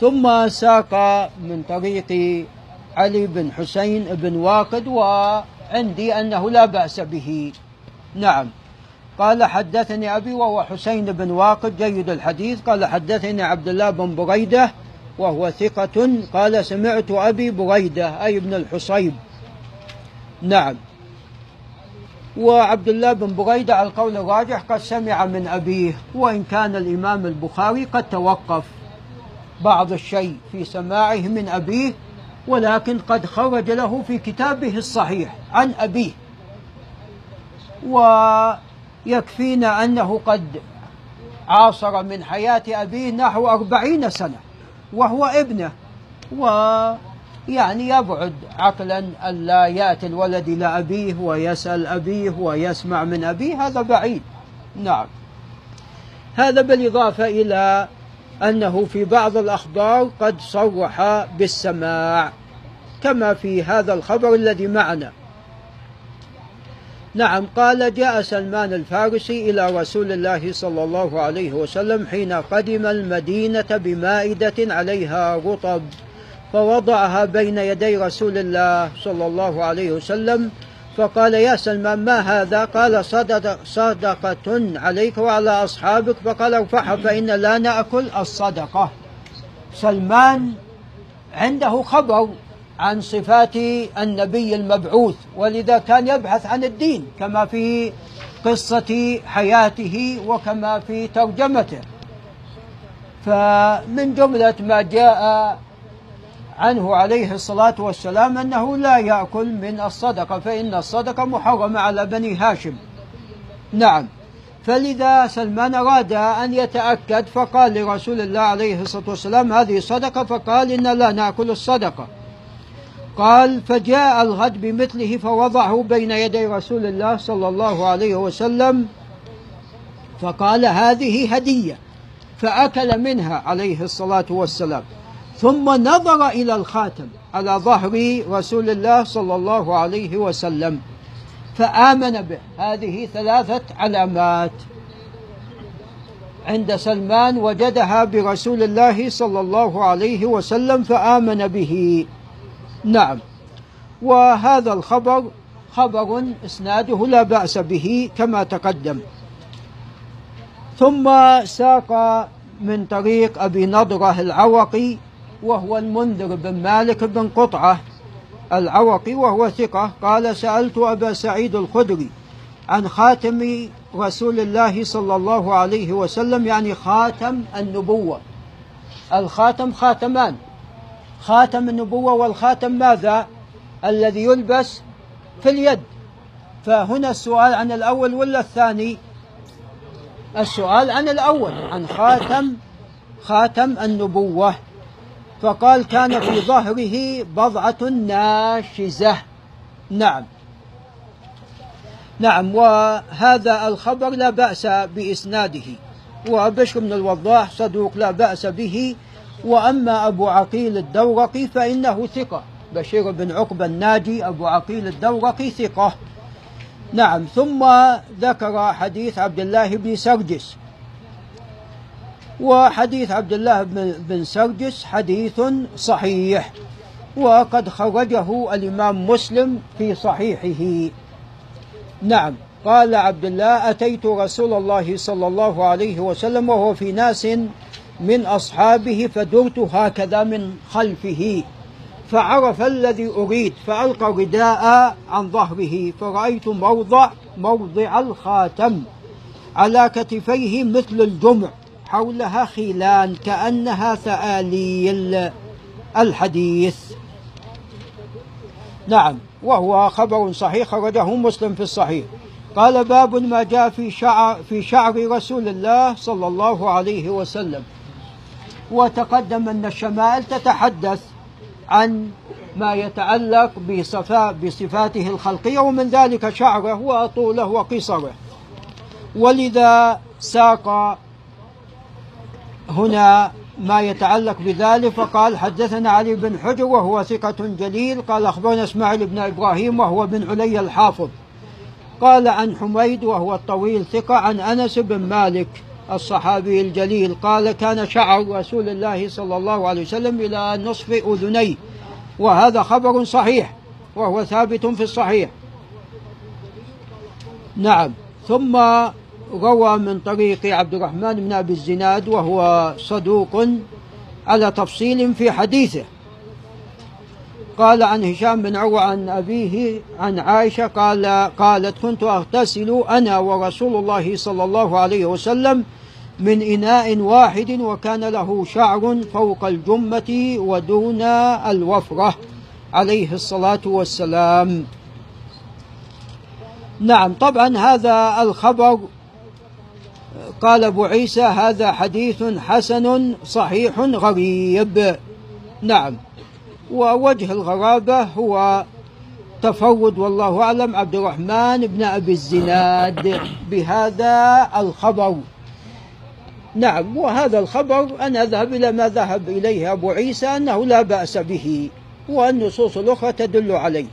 ثم ساق من طريق علي بن حسين بن واقد وعندي أنه لا بأس به. نعم. قال حدثني أبي وهو حسين بن واقد جيد الحديث. قال حدثني عبد الله بن بريدة وهو ثقة. قال سمعت أبي بريدة أي ابن الحصيب. نعم. وعبد الله بن بريدة على القول الراجح قد سمع من أبيه وإن كان الإمام البخاري قد توقف بعض الشيء في سماعه من أبيه ولكن قد خرج له في كتابه الصحيح عن أبيه. ويكفينا أنه قد عاصر من حياة أبيه نحو أربعين سنة وهو ابنه. ويعني يبعد عقلا ألا يأتي الولد إلى أبيه ويسأل أبيه ويسمع من أبيه هذا بعيد. نعم. هذا بالإضافة إلى أنه في بعض الأخبار قد صرح بالسماع كما في هذا الخبر الذي معنا. نعم قال جاء سلمان الفارسي إلى رسول الله صلى الله عليه وسلم حين قدم المدينة بمائدة عليها رطب. فوضعها بين يدي رسول الله صلى الله عليه وسلم فقال يا سلمان ما هذا؟ قال صدق صدقة عليك وعلى أصحابك. فقال ارفعها فإن لا نأكل الصدقة. سلمان عنده خبر عن صفات النبي المبعوث ولذا كان يبحث عن الدين كما في قصة حياته وكما في ترجمته. فمن جملة ما جاء عنه عليه الصلاة والسلام أنه لا يأكل من الصدقة فإن الصدقة محرمة على بني هاشم. نعم. فلذا سلمان أراد أن يتأكد فقال لرسول الله عليه الصلاة والسلام هذه صدقة فقال إن لا نأكل الصدقة. قال فجاء الغد بمثله فوضعه بين يدي رسول الله صلى الله عليه وسلم فقال هذه هدية فأكل منها عليه الصلاة والسلام. ثم نظر إلى الخاتم على ظهر رسول الله صلى الله عليه وسلم فآمن به. هذه ثلاثة علامات. عند سلمان وجدها برسول الله صلى الله عليه وسلم فآمن به. نعم. وهذا الخبر خبر إسناده لا بأس به كما تقدم. ثم ساق من طريق أبي نضرة العوقي وهو المنذر بن مالك بن قطعة العوقي وهو ثقة. قال سألت أبا سعيد الخدري عن خاتم رسول الله صلى الله عليه وسلم يعني خاتم النبوة. الخاتم خاتمان. خاتم النبوة والخاتم ماذا؟ الذي يلبس في اليد. فهنا السؤال عن الأول ولا الثاني؟ السؤال عن الأول عن خاتم خاتم النبوة. فقال كان في ظهره بضعة ناشزة. نعم. نعم وهذا الخبر لا بأس بإسناده وبشر بن الوضاح صدوق لا بأس به. وأما أبو عقيل الدورقي فإنه ثقة. بشير بن عقبة الناجي أبو عقيل الدورقي ثقة. نعم ثم ذكر حديث عبد الله بن سرجس. وحديث عبد الله بن سرجس حديث صحيح. وقد خرجه الإمام مسلم في صحيحه. نعم. قال عبد الله أتيت رسول الله صلى الله عليه وسلم وهو في ناس من أصحابه فدرت هكذا من خلفه. فعرف الذي أريد فألقى رداء عن ظهره فرأيت موضع موضع الخاتم على كتفيه مثل الجمع. حولها خيلان كأنها ثآليل الحديث. نعم وهو خبر صحيح خرجه مسلم في الصحيح. قال باب ما جاء في شعر في شعر رسول الله صلى الله عليه وسلم. وتقدم أن الشمائل تتحدث عن ما يتعلق بصفاء بصفاته الخلقية ومن ذلك شعره وطوله وقصره. ولذا ساق هنا ما يتعلق بذلك فقال حدثنا علي بن حجر وهو ثقة جليل قال أخبرنا إسماعيل بن إبراهيم وهو بن علي الحافظ. قال عن حميد وهو الطويل ثقة عن أنس بن مالك الصحابي الجليل قال كان شعر رسول الله صلى الله عليه وسلم إلى نصف أذنيه وهذا خبر صحيح وهو ثابت في الصحيح. نعم. ثم روى من طريق عبد الرحمن بن أبي الزناد وهو صدوق على تفصيل في حديثه. قال عن هشام بن عروة عن أبيه عن عائشة قال قالت كنت أغتسل أنا ورسول الله صلى الله عليه وسلم من إناء واحد وكان له شعر فوق الجمة ودون الوفرة. عليه الصلاة والسلام. نعم طبعا هذا الخبر قال أبو عيسى هذا حديث حسن صحيح غريب. نعم. ووجه الغرابة هو تفرد والله أعلم عبد الرحمن بن أبي الزناد بهذا الخبر. نعم. وهذا الخبر أنا أذهب إلى ما ذهب إليه أبو عيسى أنه لا بأس به والنصوص الأخرى تدل عليه.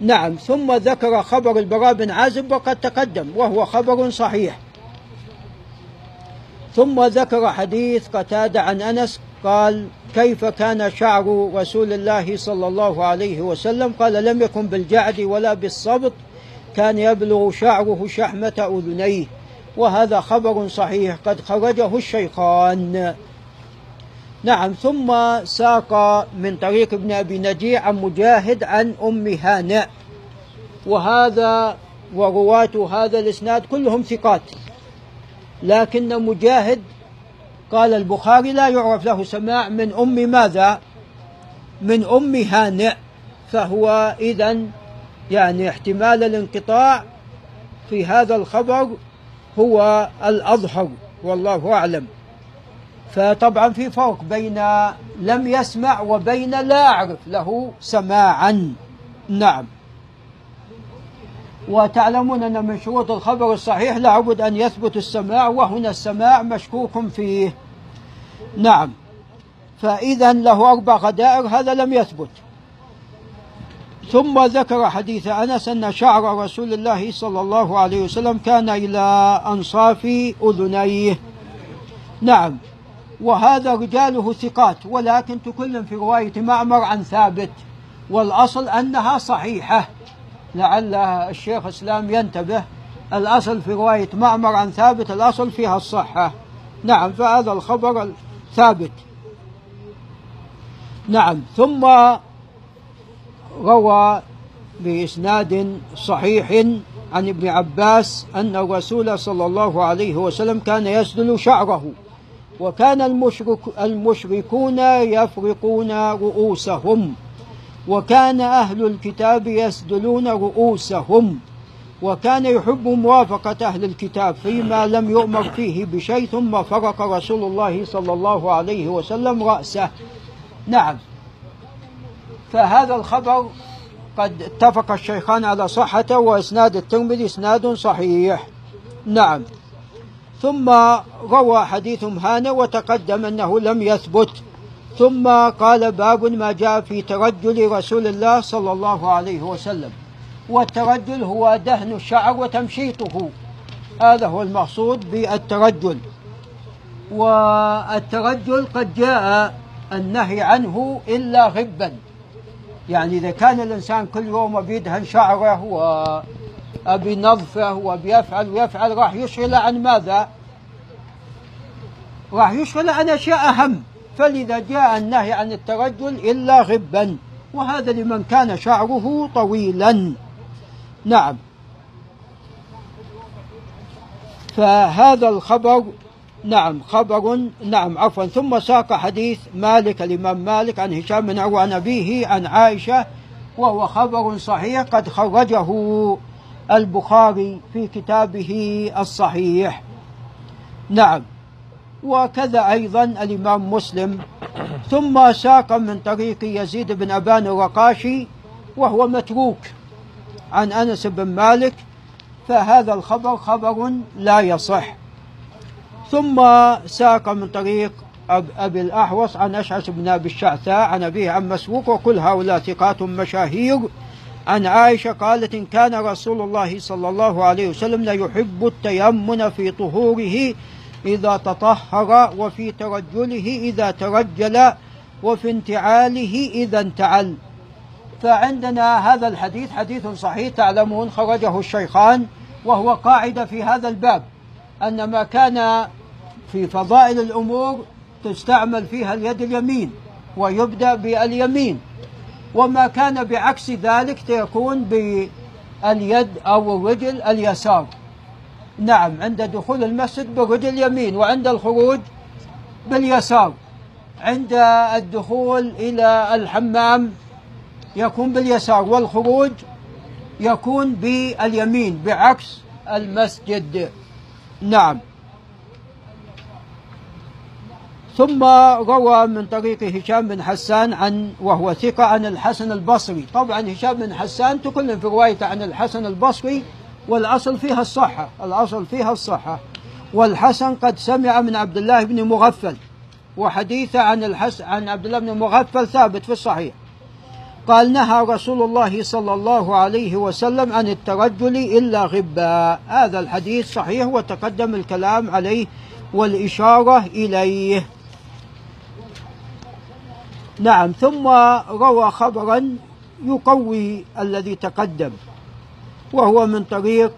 نعم. ثم ذكر خبر البراء بن عازب وقد تقدم وهو خبر صحيح. ثم ذكر حديث قتادة عن أنس قال كيف كان شعر رسول الله صلى الله عليه وسلم؟ قال لم يكن بالجعد ولا بالصبط كان يبلغ شعره شحمة أذنيه وهذا خبر صحيح قد خرجه الشيخان. نعم ثم ساق من طريق ابن أبي نجيع عن مجاهد عن أم هانئ وهذا ورواة هذا الإسناد كلهم ثقات. لكن مجاهد قال البخاري لا يعرف له سماع من أم ماذا؟ من أم هانئ فهو إذا يعني احتمال الانقطاع في هذا الخبر هو الأظهر والله أعلم. فطبعا في فرق بين لم يسمع وبين لا أعرف له سماعا. نعم. وتعلمون أن من شروط الخبر الصحيح لابد أن يثبت السماع وهنا السماع مشكوك فيه. نعم. فإذا له أربع غدائر هذا لم يثبت. ثم ذكر حديث أنس أن شعر رسول الله صلى الله عليه وسلم كان إلى أنصاف أذنيه. نعم. وهذا رجاله ثقات ولكن تكلم في رواية معمر عن ثابت والأصل أنها صحيحة. لعل الشيخ اسلام ينتبه الأصل في رواية معمر عن ثابت الأصل فيها الصحة. نعم فهذا الخبر ثابت. نعم ثم روى بإسناد صحيح عن ابن عباس أن الرسول صلى الله عليه وسلم كان يسدل شعره وكان المشرك المشركون يفرقون رؤوسهم. وكان أهل الكتاب يسدلون رؤوسهم وكان يحب موافقة أهل الكتاب فيما لم يؤمر فيه بشيء ثم فرق رسول الله صلى الله عليه وسلم رأسه. نعم. فهذا الخبر قد اتفق الشيخان على صحته وإسناد الترمذي إسناد صحيح. نعم. ثم روى حديث هانة وتقدم أنه لم يثبت. ثم قال باب ما جاء في ترجل رسول الله صلى الله عليه وسلم. والترجل هو دهن الشعر وتمشيطه. هذا هو المقصود بالترجل. والترجل قد جاء النهي عنه إلا غبا. يعني إذا كان الإنسان كل يوم بيدهن شعره وبينظفه وبيفعل ويفعل راح يشغل عن ماذا؟ راح يشغل عن أشياء أهم. فلذا جاء النهي عن الترجل إلا غبا وهذا لمن كان شعره طويلا. نعم. فهذا الخبر نعم خبر نعم عفوا. ثم ساق حديث مالك الإمام مالك عن هشام بن عروة عن أبيه عن عائشة وهو خبر صحيح قد خرجه البخاري في كتابه الصحيح. نعم. وكذا أيضا الإمام مسلم. ثم ساق من طريق يزيد بن أبان الرقاشي وهو متروك عن أنس بن مالك فهذا الخبر خبر لا يصح. ثم ساق من طريق أب أبي الأحوص عن أشعث بن أبي الشعثاء عن أبيه عن مسروق وكل هؤلاء ثقات مشاهير. عن عائشة قالت إن كان رسول الله صلى الله عليه وسلم ليحب التيمن في طهوره إذا تطهر وفي ترجله إذا ترجل وفي انتعاله إذا انتعل. فعندنا هذا الحديث حديث صحيح تعلمون خرجه الشيخان وهو قاعدة في هذا الباب أن ما كان في فضائل الأمور تستعمل فيها اليد اليمين ويبدأ باليمين وما كان بعكس ذلك تكون باليد أو الرجل اليسار. نعم عند دخول المسجد بالرجل اليمين وعند الخروج باليسار. عند الدخول إلى الحمام يكون باليسار والخروج يكون باليمين بعكس المسجد. نعم. ثم روى من طريق هشام بن حسان عن وهو ثقة عن الحسن البصري. طبعا هشام بن حسان تكلم في روايته عن الحسن البصري والأصل فيها الصحة الأصل فيها الصحة. والحسن قد سمع من عبد الله بن مغفل وحديثه عن الحسن عن عبد الله بن مغفل ثابت في الصحيح. قال نهى رسول الله صلى الله عليه وسلم عن الترجل إلا غبا هذا الحديث صحيح وتقدم الكلام عليه والإشارة إليه. نعم ثم روى خبرا يقوي الذي تقدم. وهو من طريق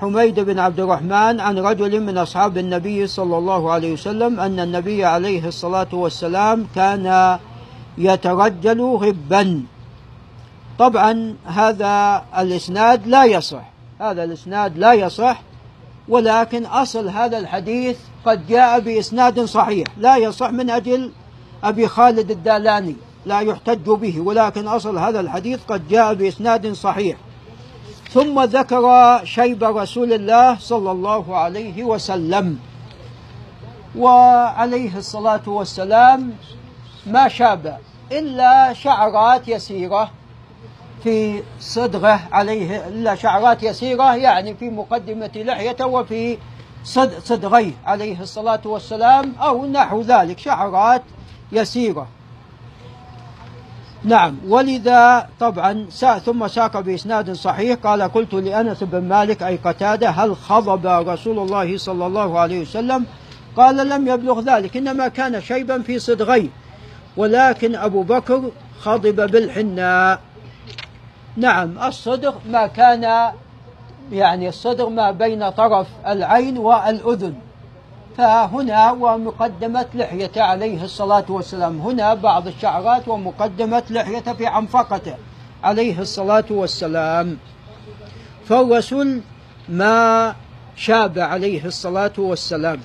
حميد بن عبد الرحمن عن رجل من أصحاب النبي صلى الله عليه وسلم أن النبي عليه الصلاة والسلام كان يترجل غبا طبعا هذا الإسناد لا يصح هذا الإسناد لا يصح ولكن أصل هذا الحديث قد جاء بإسناد صحيح لا يصح من أجل أبي خالد الدالاني لا يحتج به ولكن أصل هذا الحديث قد جاء بإسناد صحيح. ثم ذكر شيب رسول الله صلى الله عليه وسلم. وعليه الصلاة والسلام ما شاب إلا شعرات يسيرة في صدغه عليه إلا شعرات يسيرة يعني في مقدمة لحيته وفي صدغيه عليه الصلاة والسلام أو نحو ذلك شعرات يسيرة. نعم. ولذا طبعا ثم ساق بإسناد صحيح قال قلت لأنس بن مالك أي قتادة هل خضب رسول الله صلى الله عليه وسلم؟ قال لم يبلغ ذلك إنما كان شيبا في صدغيه. ولكن أبو بكر خضب بالحناء نعم الصدغ ما كان يعني الصدغ ما بين طرف العين والأذن. فهنا ومقدمة لحيته عليه الصلاة والسلام. هنا بعض الشعرات ومقدمة لحيته في عنفقته عليه الصلاة والسلام. فالرسول ما شاب عليه الصلاة والسلام.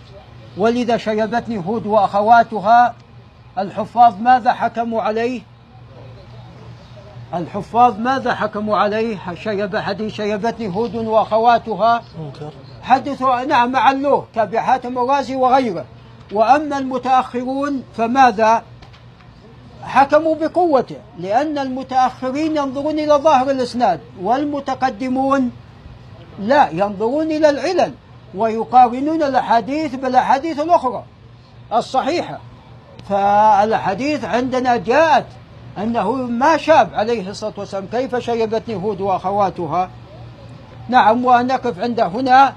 ولذا شيبتني هود وأخواتها الحفاظ ماذا حكموا عليه؟ الحفاظ ماذا حكموا عليه؟ شيب حديث شيبتني هود وأخواتها. منكر. حدثوا نعم علوه حاتم الرازي وغيره. وأما المتأخرون فماذا؟ حكموا بقوته لأن المتأخرين ينظرون إلى ظاهر الإسناد والمتقدمون لا ينظرون إلى العلل ويقارنون الأحاديث بالأحاديث الأخرى الصحيحة. فالحديث عندنا جاءت أنه ما شاب عليه الصلاة والسلام كيف شيبتني هود وأخواتها؟ نعم ونقف عند هنا.